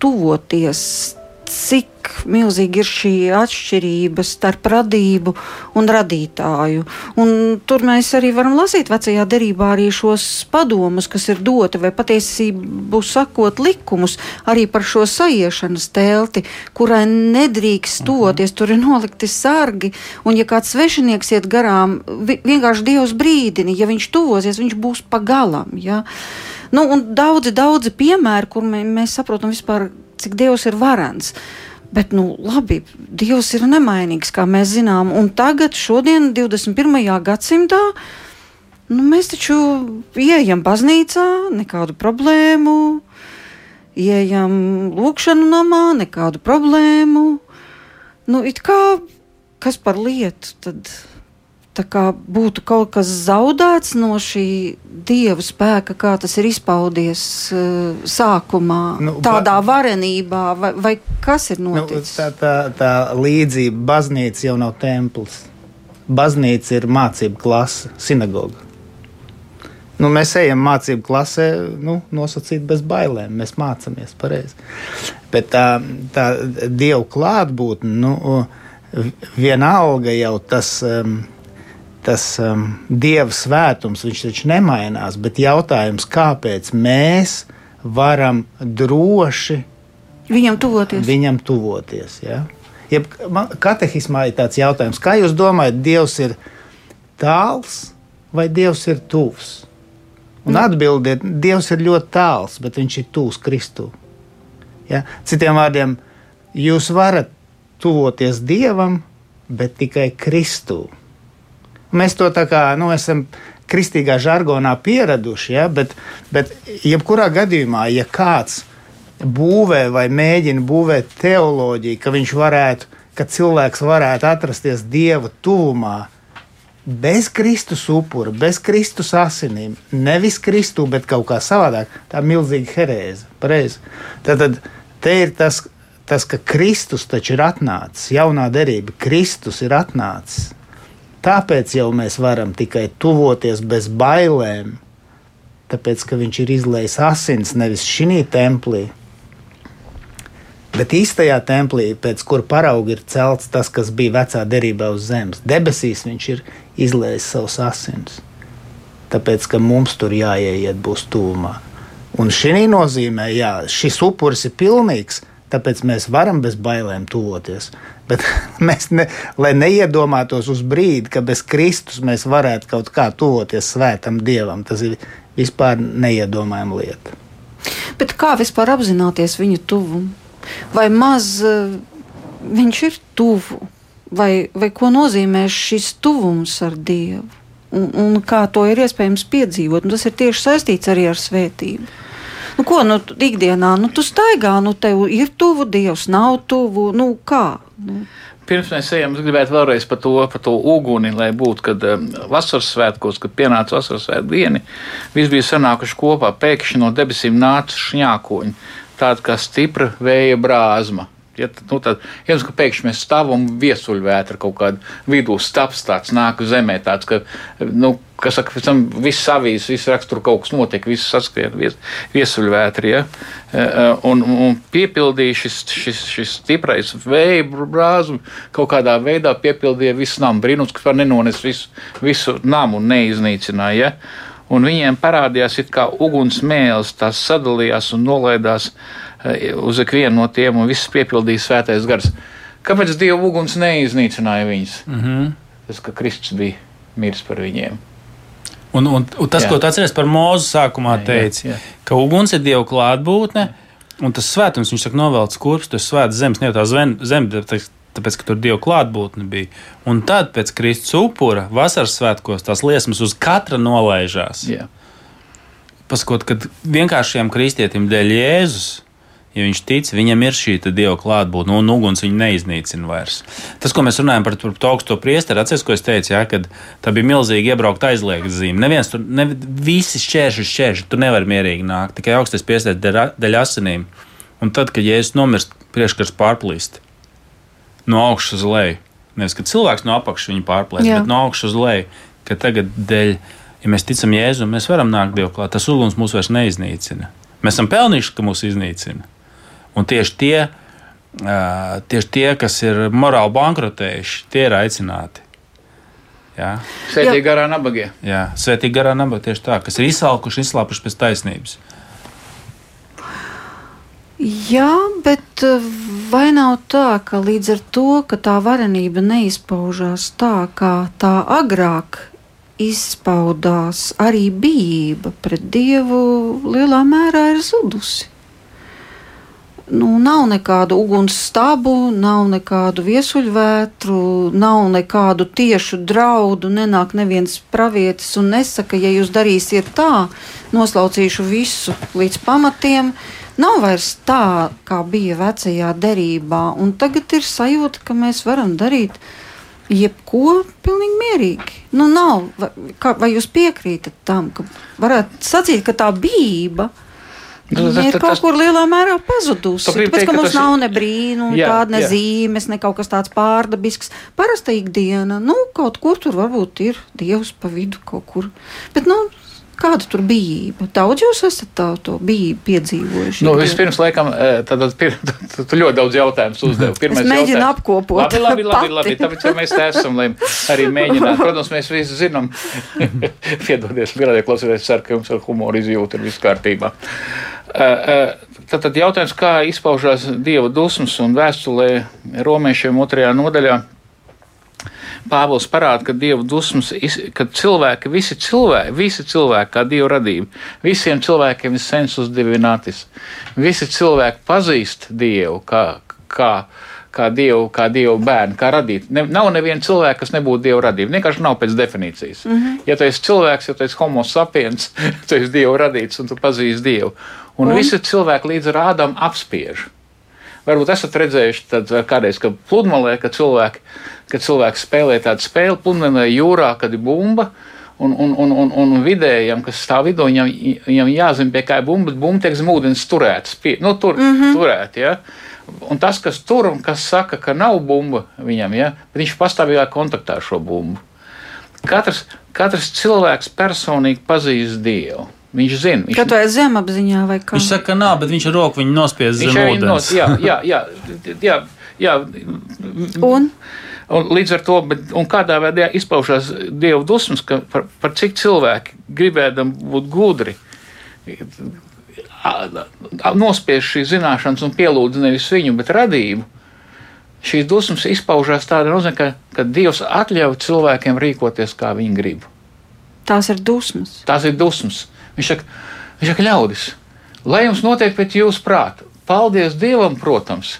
tuvoties. Cik milzīgi ir šī atšķirība starp radību un radītāju. Un tur mēs arī varam lasīt vecajā derībā arī šos padomus, kas ir doti, vai patiesību sakot, likumus arī par šo saiešanas telti, kurai nedrīkst tuvoties. Tur ir nolikti sargi, un ja kāds svešinieks iet garām, vi vienkārši Dievs brīdina, ja viņš tuvosies, viņš būs pagalam. Ja? Nu, un daudzi, daudzi piemēri, kur mē, mēs saprotam vispār, cik Dievs ir varants. Bet, nu, labi, Dievs ir nemainīgs, kā mēs zinām. Un tagad, šodien, 21. gadsimtā, Nu, mēs taču ieejam baznīcā, nekādu problēmu. Ieejam lūkšanu namā, nekādu problēmu. Nu, it kā kas par lietu tad būtu kaut kas zaudēts no šī dieva spēka, kā tas ir izpaudies uh, sākumā, nu, tādā varenībā, vai, vai kas ir noticis? Nu, tā, tā, tā līdzība baznīca jau nav templis. Baznīca ir mācību klase, sinagoga. Nu, mēs ejam mācību klasē, nu, nosacīt bez bailēm. Mēs mācāmies pareizi. Bet tā, tā dievu klātbūtne, nu, vienalga jau tas. Um, tas um, dieva svētums, viņš taču nemainās, bet jautājums, kāpēc mēs varam droši viņam tuvoties? Viņam tuvoties ja? Jeb, man, katehismā ir tāds jautājums, kā jūs domājat, Dievs ir tāls vai Dievs ir tuvs? Un mm. atbildiet, Dievs ir ļoti tāls, bet viņš ir tūs Kristu. Ja? Citiem vārdiem, jūs varat tuvoties Dievam, bet tikai Kristū. Mēs to tā kā nu, esam kristīgā žargonā pieraduši, ja? bet, bet jebkurā gadījumā, ja kāds būvē vai mēģina būvēt teoloģiju, ka viņš varētu, ka cilvēks varētu atrasties Dieva tuvumā, bez Kristus upura, bez Kristus asinīm, nevis Kristu, bet kaut kā savādāk, tā ir milzīga herēze. Pareizi. Tad, tad te ir tas, tas, ka Kristus taču ir atnācis, jaunā derība, Kristus ir atnācis. Tāpēc jau mēs varam tikai tuvoties bez bailēm, tāpēc ka viņš ir izlējis asins nevis šī templī, bet īstajā templī, pēc kura parauga ir celts tas, kas bija vecā derībā uz zemes. Debesīs viņš ir izlējis savus asins. Tāpēc, ka mums tur jāieiet būs tūmā. Un šī nozīmē, jā, šis upuris ir pilnīgs, tāpēc mēs varam bez bailēm tuvoties. Bet mēs, ne, lai neiedomātos uz brīdi, ka bez Kristus mēs varētu kaut kā tuvoties svētam Dievam, tas ir vispār neiedomājama lieta. Bet kā vispār apzināties viņa tuvumu? Vai maz uh, viņš ir tuvu, vai, vai ko nozīmē šis tuvums ar Dievu? Un, un kā to ir iespējams piedzīvot? Un tas ir tieši saistīts arī ar svētību. Nu, ko nu, ikdienā nu, tu staigā, nu, tev ir tuvu, Dievs nav tuvu. Nu, kā? Nu. Pirms mēs ejam, es gribētu vēlreiz par to, par to uguni, lai būtu, kad um, vasaras svētkos, kad pienāca vasaras svētku diena, visi bija sanākuši kopā, pēkšņi no debesīm nāca šņākoņi, tāda kā stipra vēja brāzma Ja, nu, tad, ja ka pēkšņi mēs stāvam viesuļvētra kaut kādā vidū, stāps tāds nāk zemē, tāds, ka, nu, kas saka, pēc tam viss avīs, viss rakstur kaut kas notiek, viss saskrien vies, viesuļvētri, ja, e, e, un, un piepildīja šis, šis, šis stiprais vēja brāzum, kaut kādā veidā piepildīja visu namu, brīnums, ka var nenones visu, visu namu un neiznīcināja, ja, un viņiem parādījās it kā uguns mēls, tās sadalījās un nolaidās, uh, uz ikvienu no tiem, un viss piepildīja svētais gars. Kāpēc Dieva uguns neiznīcināja viņus? Mm -hmm. Tas, ka Kristus bija miris par viņiem. Un, un, un tas, jā. ko tu atceries par mūzu sākumā, teica, ka uguns ir Dieva klātbūtne, un tas svētums, viņš saka, novelc kurpes, tas svēts zemes, ne jau tā zem, tāpēc, ka tur Dieva klātbūtne bija. Un tad pēc Kristus upura vasaras svētkos tās liesmas uz katra nolaižās. Jā. Pasakot, ka vienkāršiem kristietim dēļ Jēzus ja viņš tic, viņam ir šī dieva klātbūtne, un uguns viņu neiznīcina vairs. Tas, ko mēs runājam par, par to augsto priesteri, atceries, ko es teicu, ja, kad tā bija milzīga iebraukta aizliegta zīme. Neviens tur, ne, visi šķērši, šķērši, tu nevari mierīgi nākt, tikai augstais priesteris dēļ, asinīm. Un tad, kad Jēzus nomirst, priekškars pārplīst no augšas uz leju. Nevis, ka cilvēks no apakšas viņu pārplēst, bet no augšas uz leju, ka tagad dēļ, ja mēs ticam Jēzum, mēs varam nākt Dievu klāt, tas uguns mūs vairs neiznīcina. Mēs esam pelnījuši, ka mūs iznīcina. Un tieši tie, tieši tie kas ir morāli bankrotējuši, tie ir aicināti. Jā. Svētīgi garā nabagie. Jā, svētīgi garā nabagie tieši tā, kas ir izsalkuši, izslāpuši pēc taisnības. Jā, bet vai nav tā, ka līdz ar to, ka tā varenība neizpaužās tā, kā tā agrāk izpaudās, arī bijība pret Dievu lielā mērā ir zudusi? Nu, nav nekādu ugunsstabu, nav nekādu viesuļvētru, nav nekādu tiešu draudu, nenāk neviens pravietis un nesaka, ja jūs darīsiet tā, noslaucīšu visu līdz pamatiem. Nav vairs tā, kā bija vecajā derībā, un tagad ir sajūta, ka mēs varam darīt jebko pilnīgi mierīgi. Nu, nav, vai, kā, vai jūs piekrītat tam, ka varētu sacīt, ka tā bība ir? Nu, tas, ir tas, kaut tas, kur lielā mērā pazudusi. Tāpēc, teikt, ka mums ka nav ne brīnuma, tāda ne jā. zīmes, ne kaut kas tāds pārdabisks. Parasta ikdiena, nu, kaut kur tur varbūt ir dievs pa vidu kaut kur. Bet, nu, Kāda tur bija? Daudz jūs esat tā, to bija piedzīvojuši. Nu, vispirms, laikam, tad, pir, tad, tu ļoti daudz jautājumus uzdevi. Pirmais es mēģinu jautājums. apkopot. Labi, labi, labi, labi. Tāpēc mēs te esam, lai arī mēģinātu. Protams, mēs visi zinām, piedodies, vienādie klausīties, ceru, ka jums ar humoru izjūta ir viss kārtībā. Tātad jautājums, kā izpaužās dieva dusmas un vēstulē romiešiem otrajā nodaļā. Pāvils parāda, ka dievu dusmas, ka cilvēki, visi cilvēki, visi cilvēki kā dievu radība, visiem cilvēkiem ir sensus divinātis. Visi cilvēki pazīst dievu kā, kā, kā dievu, kā dievu bērnu, kā radīt. Ne, nav neviena cilvēka, kas nebūtu dievu radība. Vienkārši nav pēc definīcijas. Mm -hmm. Ja tu esi cilvēks, ja tu esi homo sapiens, tu esi dievu radīts un tu pazīsti dievu. Un, un? visi cilvēki līdz rādām apspiež. Varbūt esat redzējuši tad, kādreiz, ka pludmalē, ka cilvēki, kad cilvēki spēlē tādu spēli pludmalē jūrā, kad ir bumba. Un, un, un, un, un vidējam, kas stāv vidū, viņam, viņam jāzina, pie kā ir bumba, bet bumba tiek zem ūdens turētas. Pie, nu, tur, mm -hmm. turēt, ja? Un tas, kas tur un kas saka, ka nav bumba viņam, ja? bet viņš pastāvīgā kontaktā ar šo bumbu. Katrs, katrs cilvēks personīgi pazīst Dievu. Viņš zina. Viņš... Kad vai zemapziņā vai kā? Viņš saka, ka nav, bet viņš ar roku viņu nospiedz zem ūdens. Nos, jā, jā, jā, jā, jā. Un? Un līdz ar to, bet, kādā veidā izpaužās dievu dusmas, ka par, par cik cilvēki gribēdam būt gudri, nospiež šīs zināšanas un pielūdz nevis viņu, bet radību. Šīs dusmas izpaužās tādā nozīmē, ka, ka Dievs atļauj cilvēkiem rīkoties, kā viņi grib. Tās ir dusmas. Tās ir dusmas. Viņš saka, viņš saka ļaudis, lai jums notiek pēc jūsu prāta. Paldies Dievam, protams,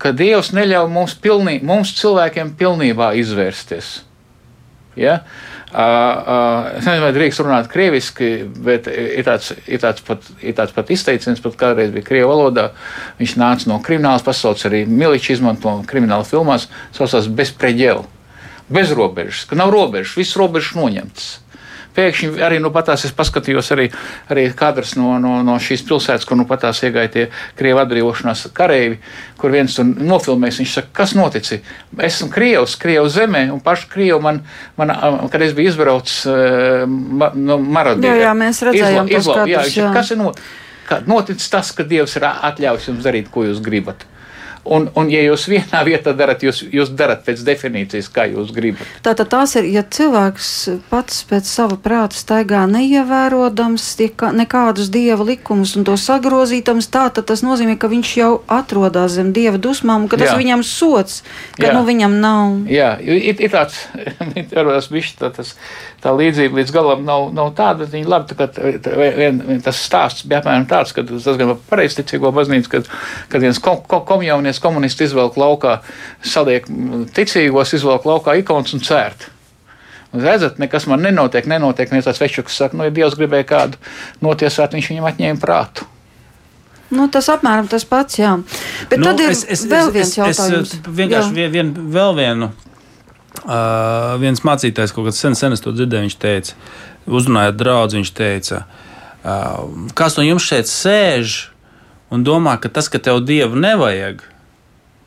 ka Dievs neļauj mums, pilnī, mums cilvēkiem pilnībā izvērsties. Ja? Uh, uh, es nezinu, vai drīkst runāt krieviski, bet ir tāds, ir tāds, pat, ir tāds pat izteiciens, pat kādreiz bija krievu valodā. Viņš nāca no kriminālas pasaules, arī miliči izmanto krimināla filmās, saucās bezpreģēlu, bez robežas, ka nav robežas, viss robežas noņemtas pēkšņi arī nu patās es paskatījos arī, arī kadrs no, no, no šīs pilsētas, kur nu patās iegāja tie Krievu atbrīvošanās kareivi, kur viens tur nofilmēs. Viņš saka, kas notici? Esmu Krievs, Krievu zemē, un pašu Krievu man, man kad es biju izbraucis ma, no Maradīna. Jā, jā, mēs redzējām izla, izla, jā, jā. Kas ir no, noticis tas, ka Dievs ir atļauts jums darīt, ko jūs gribat? Un, un ja jūs vienā vietā darat, jūs, jūs darat pēc definīcijas, kā jūs gribat. Tātad tās ir, ja cilvēks pats pēc sava prāta staigā neievērojams nekādus dieva likumus un to sagrozītams, tā, tad tas nozīmē, ka viņš jau atrodas zem dieva dusmām un ka tas Jā. viņam sots, ka Jā. nu viņam nav. Jā, ir, ir tāds, tas bišķi, tā, tas, tā līdzība līdz galam nav, nav tāda, bet viņi labi, tā, tā, vien, vien, tas stāsts bija apmēram tāds, ka tas gan pareizticīgo baznīcu, kad, kad viens ko, ko, komjaunis Toreiz komunisti izvelk laukā, saliek ticīgos, izvelk laukā ikonas un cērt. Un redzat, nekas man nenotiek, nenotiek. Viens tāds večuks saka, nu, ja Dievs gribēja kādu notiesāt, viņš viņam atņēma prātu. Nu, tas apmēram tas pats, jā. Bet nu, tad ir es, es, vēl viens es, jautājums. Es vienkārši vien, vien, vēl vienu. Uh, viens mācītājs kaut kāds sen, sen es to dzirdēju, viņš teica, uzrunājot draugu, viņš teica, uh, kas no jums šeit sēž un domā, ka tas, ka tev dievu nevajag,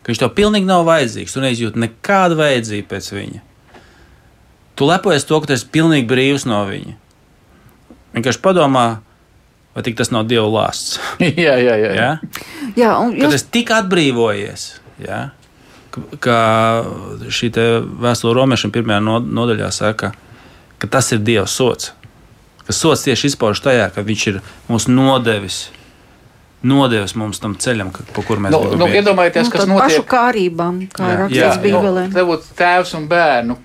ka viņš tev pilnīgi nav vajadzīgs. Tu neizjūti nekādu vajadzību pēc viņa. Tu lepojies to, ka tu esi pilnīgi brīvs no viņa. Vienkārši padomā, vai tas nav Dieva lāsts. jā, jā, jā. jā? jā un jūs... Kad es tik atbrīvojies, jā, ka šī vēstule romiešiem pirmajā nodaļā saka, ka tas ir Dieva sots. Ka sots tieši izpaužas tajā, ka viņš ir mums nodevis nodevis mums tam ceļam, pa kur mēs nu, nu, iedomājieties, nu, kas notiek. Pašu kārībām, kā rakstīts Bībelē. Nu, te būtu tēvs un bērnu.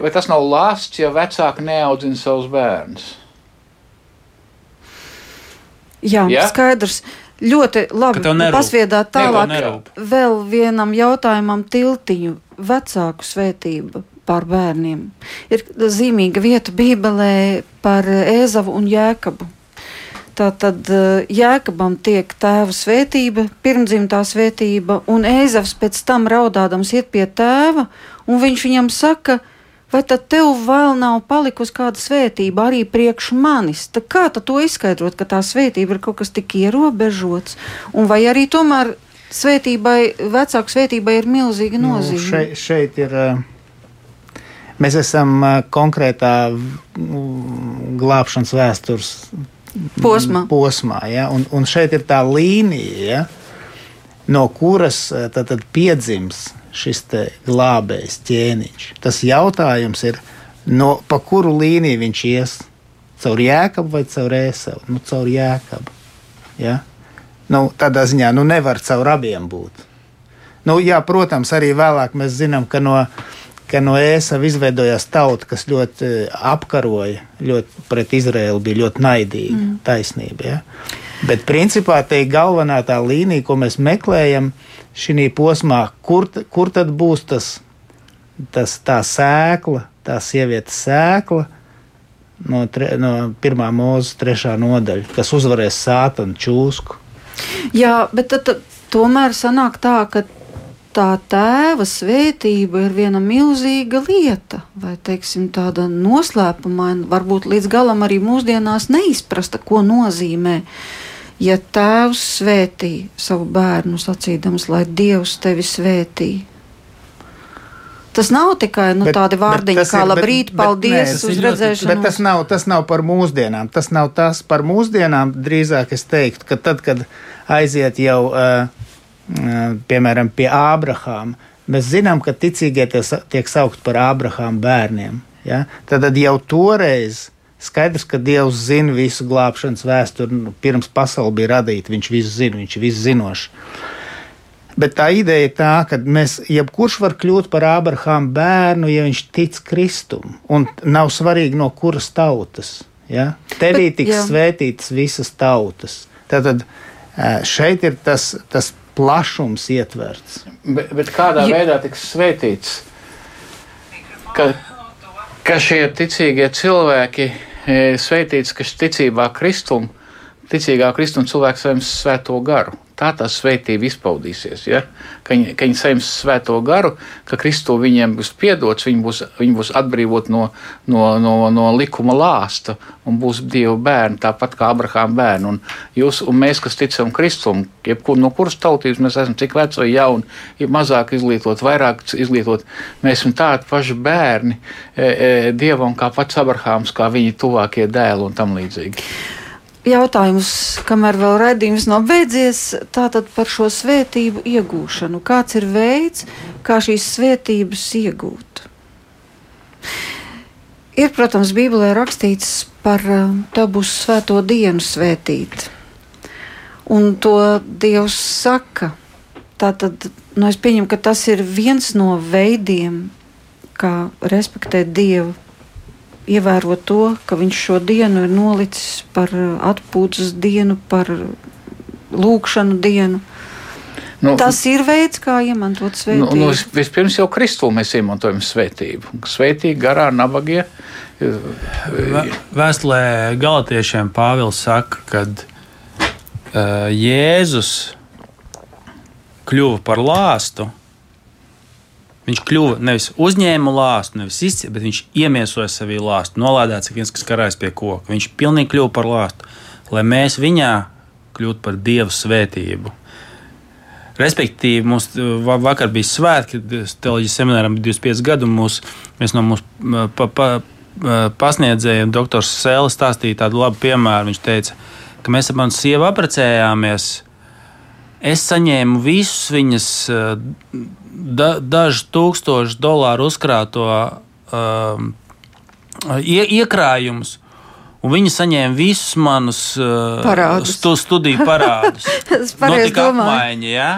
Vai tas nav lāsts, ja vecāki neaudzina savus bērnus? Jā, ja? skaidrs. Ļoti labi Ka pasviedāt tālāk. Vēl vienam jautājumam tiltiņu vecāku svētību pār bērniem. Ir zīmīga vieta Bībelē par Ēzavu un Jēkabu. Tātad eh, Jēkabam tiek tēva svētība, pirmdzimtā svētība, un Ēzavs pēc tam raudādams iet pie tēva, un viņš viņam saka, vai tad tev vēl nav palikusi kāda svētība arī priekš manis? Tad kā tad to izskaidrot, ka tā svētība ir kaut kas tik ierobežots, un vai arī tomēr svētībai, vecāku svētībai ir milzīga Nu, nozīme? šeit, šeit ir. ā, Mēs esam ā, konkrētā glābšanas vēstures Posmā. posmā ja? un, un šeit ir tā līnija, ja? no kuras ā, tad, tad piedzims šis glābējs ķēniņš. Tas jautājums ir, no, pa kuru līniju viņš ies? Caur jēkabu vai caur ēsavu? Nu, caur jēkabu. Ja? Nu, tādā ziņā nu, nevar caur abiem būt. Nu, jā, protams, arī vēlāk mēs zinām, ka no, ka no ēsava izveidojās tauta, kas ļoti eh, apkaroja, ļoti pret Izraēlu bija ļoti naidīga, mm. taisnība. Ja? Bet principā te ir galvenā tā līnija, ko mēs meklējam šī posmā, kur, kur tad būs tas, tas tā sēkla, tā sievietes sēkla. No, tre, no pirmā mūža, trešā nodaļa, kas uzvarēs sātanu čūsku. Jā, bet tad, tomēr sanāk tā, ka tā tēva svētība ir viena milzīga lieta, vai teiksim, tāda noslēpumaina, varbūt līdz galam arī mūsdienās neizprasta, ko nozīmē. Ja tēvs svētī savu bērnu, sacīdams, lai Dievs tevi svētī, tas nav tikai nu, Bet- tādi bet vārdiņi, kā ir- bet- labrīt, bet paldies, nē, uz redzēšanu. Bet tas nav, tas nav par mūsdienām. Tas nav tas par mūsdienām. Drīzāk es teiktu, ka tad, kad aiziet jau, uh, piemēram, pie Ābrahāma, mēs zinām, ka ticīgie tiek saukt par Ābrahāma bērniem. Ja? Tad, tad jau toreiz skaidrs, ka Dievs zina visu glābšanas vēsturi. Nu, pirms pasaule bija radīta, viņš visu zina, viņš ir viszinošs. Bet tā ideja ir tā, ka mēs, jebkurš var kļūt par Ābrahāma bērnu, ja viņš tic Kristum. Un nav svarīgi, no kuras tautas. Ja? Tevī tiks svētītas visas tautas. Tātad ē, šeit ir tas, tas plašums ietverts. Bet, bet kādā Ja- veidā tiks svētīts? Ka, ka šie ticīgie cilvēki e, svētīts, ka ticībā Kristum, ticīgā Kristum cilvēks saņems svēto garu. Tā tā svētība izpaudīsies. Ja? Ka viņi, ka viņi saņems svēto garu, ka Kristu viņiem būs piedots, viņi būs, viņi būs atbrīvot no, no, no, no likuma lāsta un būs Dieva bērni, tāpat kā Abrahāma bērni. Un, jūs, un mēs, kas ticam Kristum, jebkur no kuras tautības mēs esam, cik veci vai jauni, ir mazāk izglītot, vairāk izglītot, mēs esam tādi paši bērni e, e, Dievam, kā pats Abrahāms, kā viņa tuvākie dēli un tam līdzīgi. Jautājums, kamēr vēl raidījums nav beidzies, tātad par šo svētību iegūšanu. Kāds ir veids, kā šīs svētības iegūt? Ir, protams, Bībelē rakstīts par to būs svēto dienu svētīt. Un to Dievs saka. Tātad nu, es pieņemu, ka tas ir viens no veidiem, kā respektēt Dievu ievērot to, ka viņš šo dienu ir nolicis par uh, atpūtas dienu, par lūkšanu dienu. Nu, Tas ir veids, kā iemantot Nu, svētību. nu, vis- vispirms jau Kristū mēs iemantojam svētību. Svētīgi, garā, nabagie. Vē- Vēstulē Galatiešiem Pāvils saka, ka uh, Jēzus kļuva par lāstu. Viņš kļuva nevis uzņēma lāstu, nevis izcēla, bet viņš iemiesoja sevī lāstu. Nolādēts viens, kas karājas pie koka. Viņš pilnīgi kļuva par lāstu, lai mēs viņā kļūtu par dievu svētību. Respektīvi, mums va- vakar bija svētki, televīzijas semināram bija 25 gadi, un mūs, mēs no mūsu pa, pa, pasniedzējiem, doktors Sēlis, stāstīja tādu labu piemēru. Viņš teica, ka mēs ar manu sievu apprecējāmies. Es saņēmu visus viņas eh, da, dažu tūkstošu dolāru uzkrāto um, ie, iekrājumus. Un viņi saņēma visus manus uh, Parādus. stu, studiju parādus. Notika domāju. apmaiņa, ja?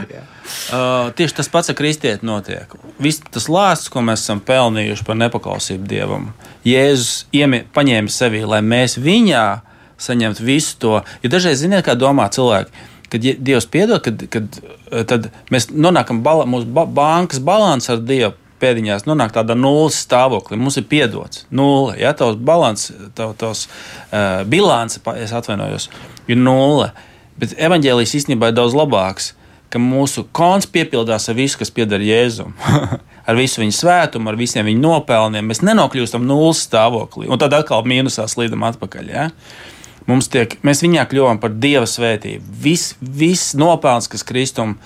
Uh, tieši tas pats ar kristieti notiek. Viss tas lāsts, ko mēs esam pelnījuši par nepaklausību dievam, Jēzus iemie, paņēma sevi, lai mēs viņā saņemtu visu to. Jo dažreiz, ziniet, kā domā cilvēki, kad Dievs piedod, kad, kad tad mēs nonākam bala, mūsu ba bankas balans ar Dievu. Pēdiņās nonāk tādā nulles stāvoklī. Mums ir piedots nulle. Ja tavs balans, tav, tavs uh, bilance, es atvainojos, ir nulle. Bet evanģēlijas īstenībā ir daudz labāks, ka mūsu konts piepildās ar visu, kas pieder Jēzum. ar visu viņa svētumu, ar visiem viņa nopelniem. Mēs nenokļūstam nulles stāvoklī, un tad atkal mīnusā slīdam atpakaļ. Ja? Mums tiek, mēs viņā kļuvām par dieva svētību. Viss vis nopelns, kas Kristum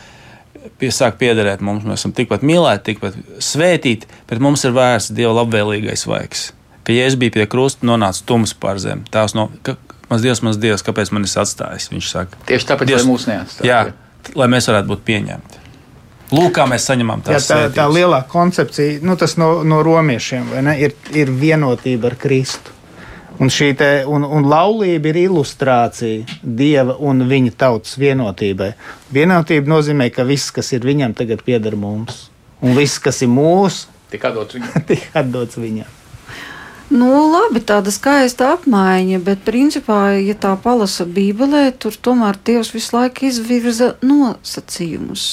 sāk piederēt mums, mēs esam tikpat mīlēti, tikpat svētīti, bet mums ir vērsts dieva labvēlīgais vaigs. Ka, ja es biju pie krusta, nonāca tums pār zemi. Tās no, ka, mans dievs, mans dievs, kāpēc man ir atstājis? Viņš saka, tieši tāpēc, dievs, lai mūs neatstāj. Jā, lai mēs varētu būt pieņemti. Lūk, kā mēs saņemam tās jā, tā, tā lielā koncepcija, nu, tas no, no romiešiem, ne, ir, ir vienotība ar Kristu. Un šī te, un, un laulība ir ilustrācija dieva un viņa tautas vienotībai. Vienotība nozīmē, ka viss, kas ir viņam, tagad pieder mums. Un viss, kas ir mūsu, tik atdots viņam. tik atdots viņam. Nu, labi, tāda skaista apmaiņa, bet principā, ja tā palasa Bībelē, tur tomēr Dievs visu laiku izvirza nosacījumus.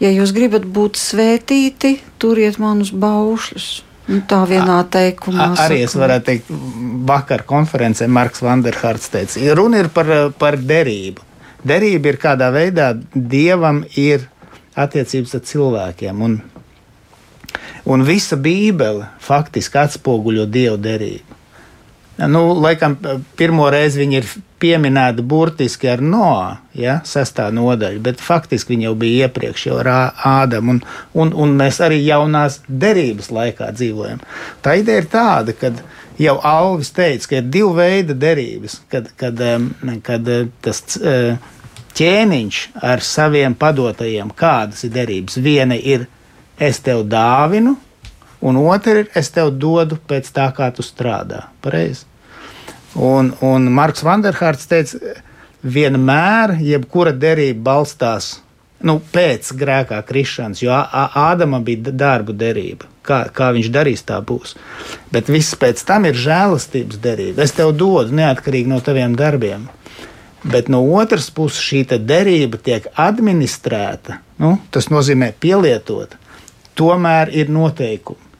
Ja jūs gribat būt svētīti, turiet manus baušļus. Nu, tā vienā teikumā. A, arī es varētu teikt, vakar konferencē Marks Vanderhārts teica, ja runa ir par, par derību. Derība ir kādā veidā dievam ir attiecības ar cilvēkiem. Un, un visa Bībele faktiski atspoguļo dievu derību. Nu, laikam, pirmo reizi viņi ir pieminēti burtiski ar Noā, ja, sestā nodaļa, bet faktiski viņi jau bija iepriekš jau ar Ādamu, un, un, un mēs arī jaunās derības laikā dzīvojam. Tā ideja ir tāda, ka jau Alvis teica, ka ir divi veidi derības, kad, kad, kad tas ķēniņš ar saviem padotajiem, kādas ir derības. Viena ir es tev dāvinu, un otra ir es tev dodu pēc tā, kā tu strādā. Pareizi. Un, un Marks Vanderhārts teica, vienmēr jebkura derība balstās nu, pēc grēkā krišanas, jo Ādama bija darbu derība. Kā, kā viņš darīs, tā būs. Bet viss pēc tam ir žēlastības derība. Es tev dodu neatkarīgi no taviem darbiem. Bet no otras puses šī derība tiek administrēta. Nu, tas nozīmē pielietot. Tomēr ir noteikumi.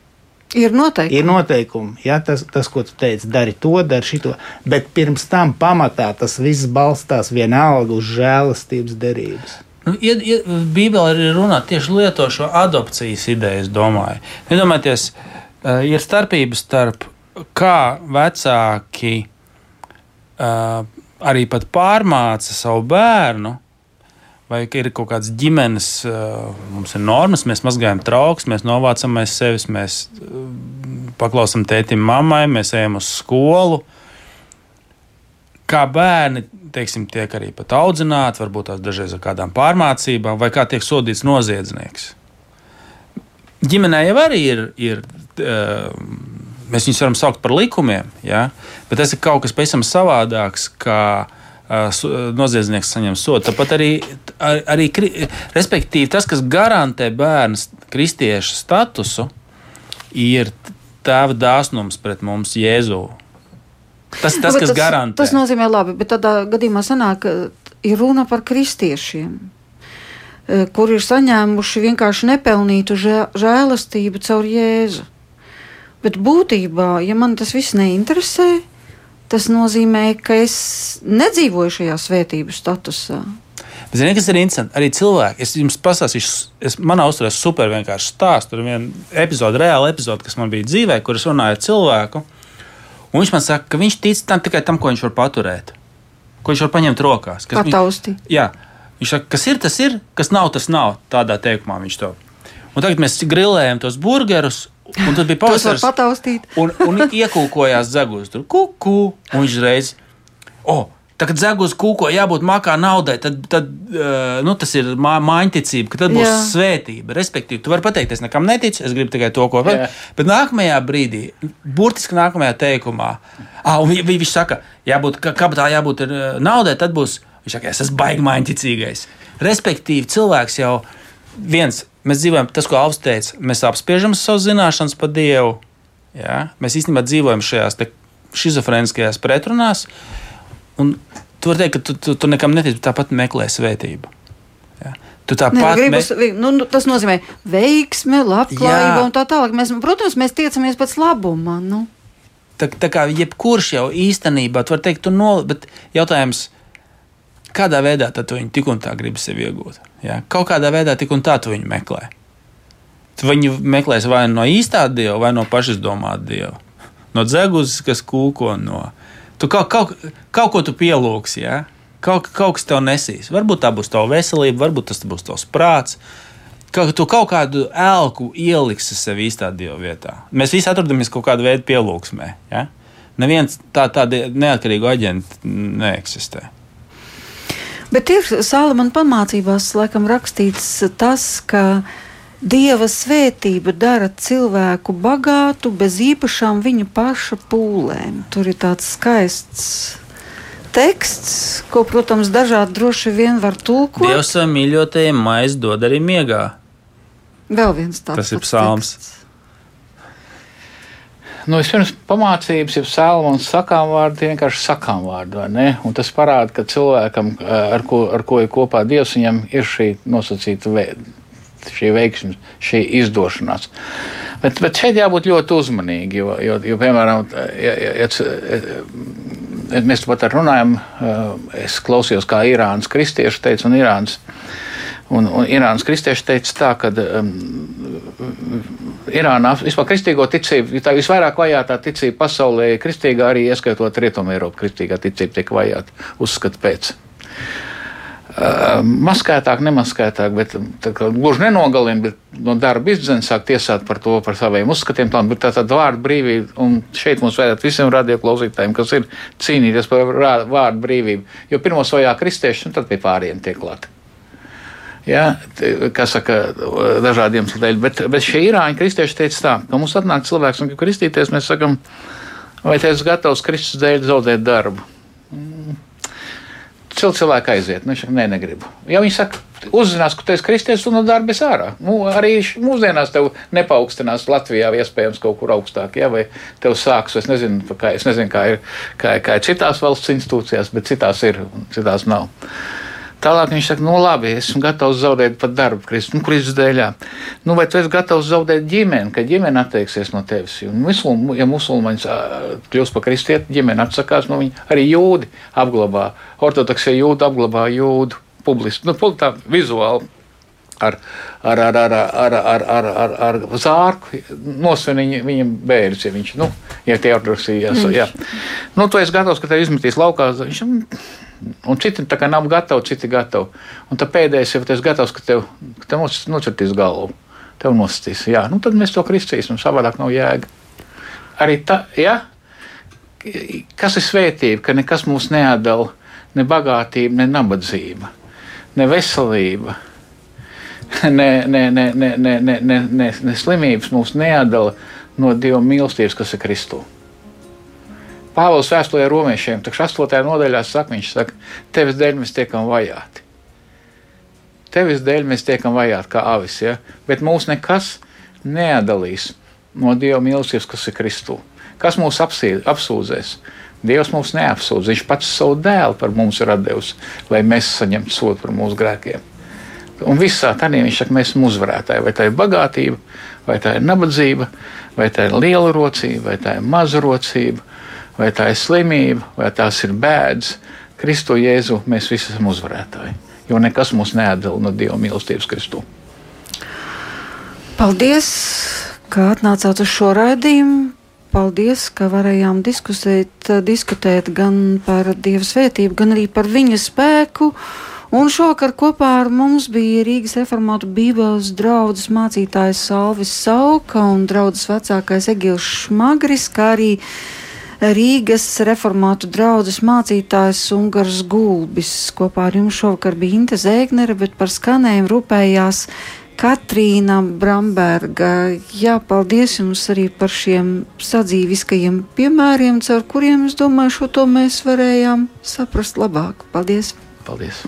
Ir noteikumi. Ir noteikumi. Ja, tas, tas, ko tu teici, dari to, dari šito. Bet pirms tam pamatā tas viss balstās vienalga uz žēlastības derības. Nu, ja, ja, Bībelē ir runa tieši lieto šo adopcijas ideju, es domāju. Iedomājieties, uh, ir starpības starp kā vecāki uh, arī pat pārmāca savu bērnu vai ir kaut kādas ģimenes, mums ir normas, mēs mazgājam trauks, mēs novācam aiz sevis, mēs paklausām tētim, mammai, mēs ejam uz skolu. Kā bērni teiksim, tiek arī pat audzināti, varbūt tās dažreiz ar kādām pārmācībām, vai kā tiek sodīts noziedznieks. Ģimenē jau arī ir, ir mēs viņus varam saukt par likumiem, ja? bet tas ir kaut kas pavisam savādāks. Kā, uh, noziedznieks saņem sodu. Tāpat arī, arī respektīvi, tas, kas garantē bērnu kristiešu statusu, ir tēva dāsnums pret mums, Jēzu. Tas, tas, kas tas, garantē. Tas nozīmē labi, bet tādā gadījumā sanāk, ir runa par kristiešiem kur ir saņēmuši vienkārši nepelnītu žēlastību caur Jēzu. Bet būtībā, ja man tas viss neinteresē, tas nozīmē, ka es nedzīvoju šajā svētību statusā. Ziniet, kas ir interesanti? Arī cilvēki, es jums pastāstīšu, es manā uzturē super vienkārši stāstu. Tur ir viena epizode, reāla epizode, kas man bija dzīvē, kur es runāju ar cilvēku. Un viņš man saka, ka viņš tic tam tikai tam, ko viņš var paturēt, ko viņš var paņemt rokās. Patausti. Viņš, jā, viņš saka, kas ir, tas ir, kas nav, tas nav. Tādā teikumā viņš to. Un tagad mēs grilējam tos burgerus, Un tad bija pataustīt. un, un iekūkojās zegus. Tur kuku. Un viņš reiz. Oh, Tagad zegus kūko jābūt makā naudai, tad, tad uh, nu, tas ir mā, mājiņticība, ka tad būs Jā. svētība. Respektīvi, tu vari pateikt, es nekam neticu, es gribu tikai to, ko vēl. Bet nākamajā brīdī, burtiski nākamajā teikumā, ah, vi, vi, viņš saka, jābūt, ka kabatā jābūt uh, naudai, tad būs, viņš saka, es esmu baigi mājiņticīgais. Respektīvi, cilvēks jau viens Mēs dzīvojam, tas, ko Alvis teica, mēs apspiežam savas zināšanas par Dievu. Jā? Mēs īstenībā dzīvojam šajās schizofrēniskajās pretrunās. Un tu vari teikt, ka tu, tu, tu nekam netici, tāpat meklē svētību. Ja. Tu tāpat gribas, vi- nu, nu, tas nozīmē veiksme, labklājība Jā. un tā tālāk. Mēs, protams, mēs tiecamies pēc labuma. Nu. Tā, tā kā jebkurš jau īstenībā, tu vari teikt, tu nol, bet jautājums, kādā veidā tad tu viņu tik un tā gribi sev iegūt? Ja? Kaut kādā veidā tik un tā tu viņu meklē. Viņu meklēsi vai no īstā dieva, vai no pašizdomāta dieva. No dzeguzes, kas kūko no. Tu kaut, kaut, kaut ko tu pielūgsi, ja? kaut, kaut kas tev nesīs. Varbūt tā būs tava veselība, varbūt tas būs tavs prāts. Ka tu kaut kādu elku ieliksi sev īstā dieva vietā. Mēs visi atrodamies kaut kādā veidā pielūgsmē. Ja? Neviens tā, tāda neatkarīga aģenta neeksistē. Bet ir Salamana pamācībās, laikam, rakstīts tas, ka Dieva svētība dara cilvēku bagātu bez īpašām viņa paša pūlēm. Tur ir tāds skaists teksts, ko, protams, dažādi droši vien var tulkot. Dievs savam mīļotajiem maizi dod arī miegā. Vēl viens tāds Tas ir psalms. teksts. Nu, vispirms pamācības, jau Sēlmons sakām vārdi, vienkārši sakām vārdi? Un tas parāda, ka cilvēkam, ar ko, ar ko ir kopā Dievs, viņam ir šī nosacīta vē, šī veiksme, šī izdošanās. Bet, bet šeit jābūt ļoti uzmanīgi, jo, jo, jo piemēram, ja, ja, ja, mēs pat runājam, es klausījos, kā Irānas kristieši teica, un Irānas. Un, un Irānas kristieši teica, tā, ka um, Irānā vispār kristīgo ticību, tā visvairāk vajātā ticība pasaulē, kristīgā arī ieskaitot Rietumu Eiropu, kristīgā ticība tiek vajāta uzskat pēc. Uh, maskētāk, nemaskētāk, bet kā, gluži nenogalina, bet no darba izdzēna sāk tiesāt par to, par saviem uzskatiem. Tā ir tāda vārdu brīvība, un šeit mums vajadzētu visiem radioklausītājiem, kas ir cīnīties par vārdu brīvību. Jo pirmos vajā kristieši, un tad pie pāriem tiek klāti. Ja, te- kas saka, dažādiem dēļ. Bet, bet šie īrāņi kristieši teica tā, ka mums atnāk cilvēks un grib kristīties, mēs sakam, vai tu esi gatavs Kristus dēļ zaudēt darbu? Mm. Cil cilvēki aiziet, nu, viņš saka, nē, negribu. Ja viņi saka, uzzinās, ka tu esi kristietis, tu no darba esi ārā. Nu, arī mūsdienās tev nepaukstinās Latvijā, iespējams, kaut kur augstāk, ja, vai tev sāks, es nezinu, kā, es nezinu, kā ir, kā, kā ir citās valsts institūcijās, bet citās ir, un citās nav. Tālāk viņš saka, nu labi, esmu gatavs zaudēt pat darbu, Kristus, nu, Kristus dēļ. Nu, vai tu esi gatavs zaudēt ģimeni, ka ģimene atteiksies no tevis? Jo, musulm, ja musulmaņš ā, kļūst par kristieti, ģimene atsakās no viņa. Arī jūdi apglabā, ortodoksie jūdi apglabā jūdu publiski, nu, tā vizuāli. Ar, ar, ar, ar, ar, ar, ar, ar, ar zārku nosvin viņa, viņam bērns, ja viņš, nu, ja tie ortodoksijas, jā. Nu, tu esi gatavs, ka tev izmetīs laukā, viņš, Un citi tā kā nav gatavi, citi gatavi. Un tad pēdējais jau ir gatavs, ka tev, ka tev nocirtīs galvu. Tev nocirtīs. Jā, nu tad mēs to kristīsim, savādāk nav jēga. Arī tā, ja? kas ir svētība, ka nekas mūs neatdala, ne bagātība, ne nabadzība, ne veselība. Ne, ne, ne, ne, ne, ne, ne, ne slimības mūs neatdala no Dieva mīlestības, kas ir Kristus. Pāvils vēstulē romiešiem, tas 8. nodaļā saka, viņš saka, tevis dēļ mēs tiekam vajāti. Tevis dēļ mēs tiekam vajāti kā avis, ja? bet mūs nekas neatdalīs no Dieva mīlestības, kas ir Kristū. Kas mūs apsī- apsūdzēs? Dievs mūs neapsūdz. Viņš pats savu dēlu par mums ir devis, lai mēs saņemtu sodu par mūsu grēkiem. Un visā tādā viņš saka, mēs esam uzvarētāji. Vai tā ir bagātība, vai tā ir nabadzība, vai tā ir liela rocība, vai tā ir maza rocība, vai tā ir slimība, vai tās ir bēdas. Kristu Jēzu mēs visi esam uzvarētāji. Jo nekas mūs neatdala no Dieva mīlestības Kristū. Paldies, ka atnācāt uz šo raidījumu. Paldies, ka varējām diskusēt, diskutēt gan par Dieva svētību, gan arī par viņa spēku. Un šovakar kopā ar mums bija Rīgas reformātu Bībeles draugs mācītājs Salvis Sauka un draugs vecākais Egils Šmagris, kā arī Rīgas reformātu draugs mācītājs Ungars Gulbis. Kopā ar jums šovakar bija Inte Zēgnere, bet par skanējumu rūpējās Katrīna Bramberga. Jā, paldies jums arī par šiem sadzīviskajiem piemēriem, caur kuriem, es domāju, šo to mēs varējām saprast labāk. Paldies! Paldies!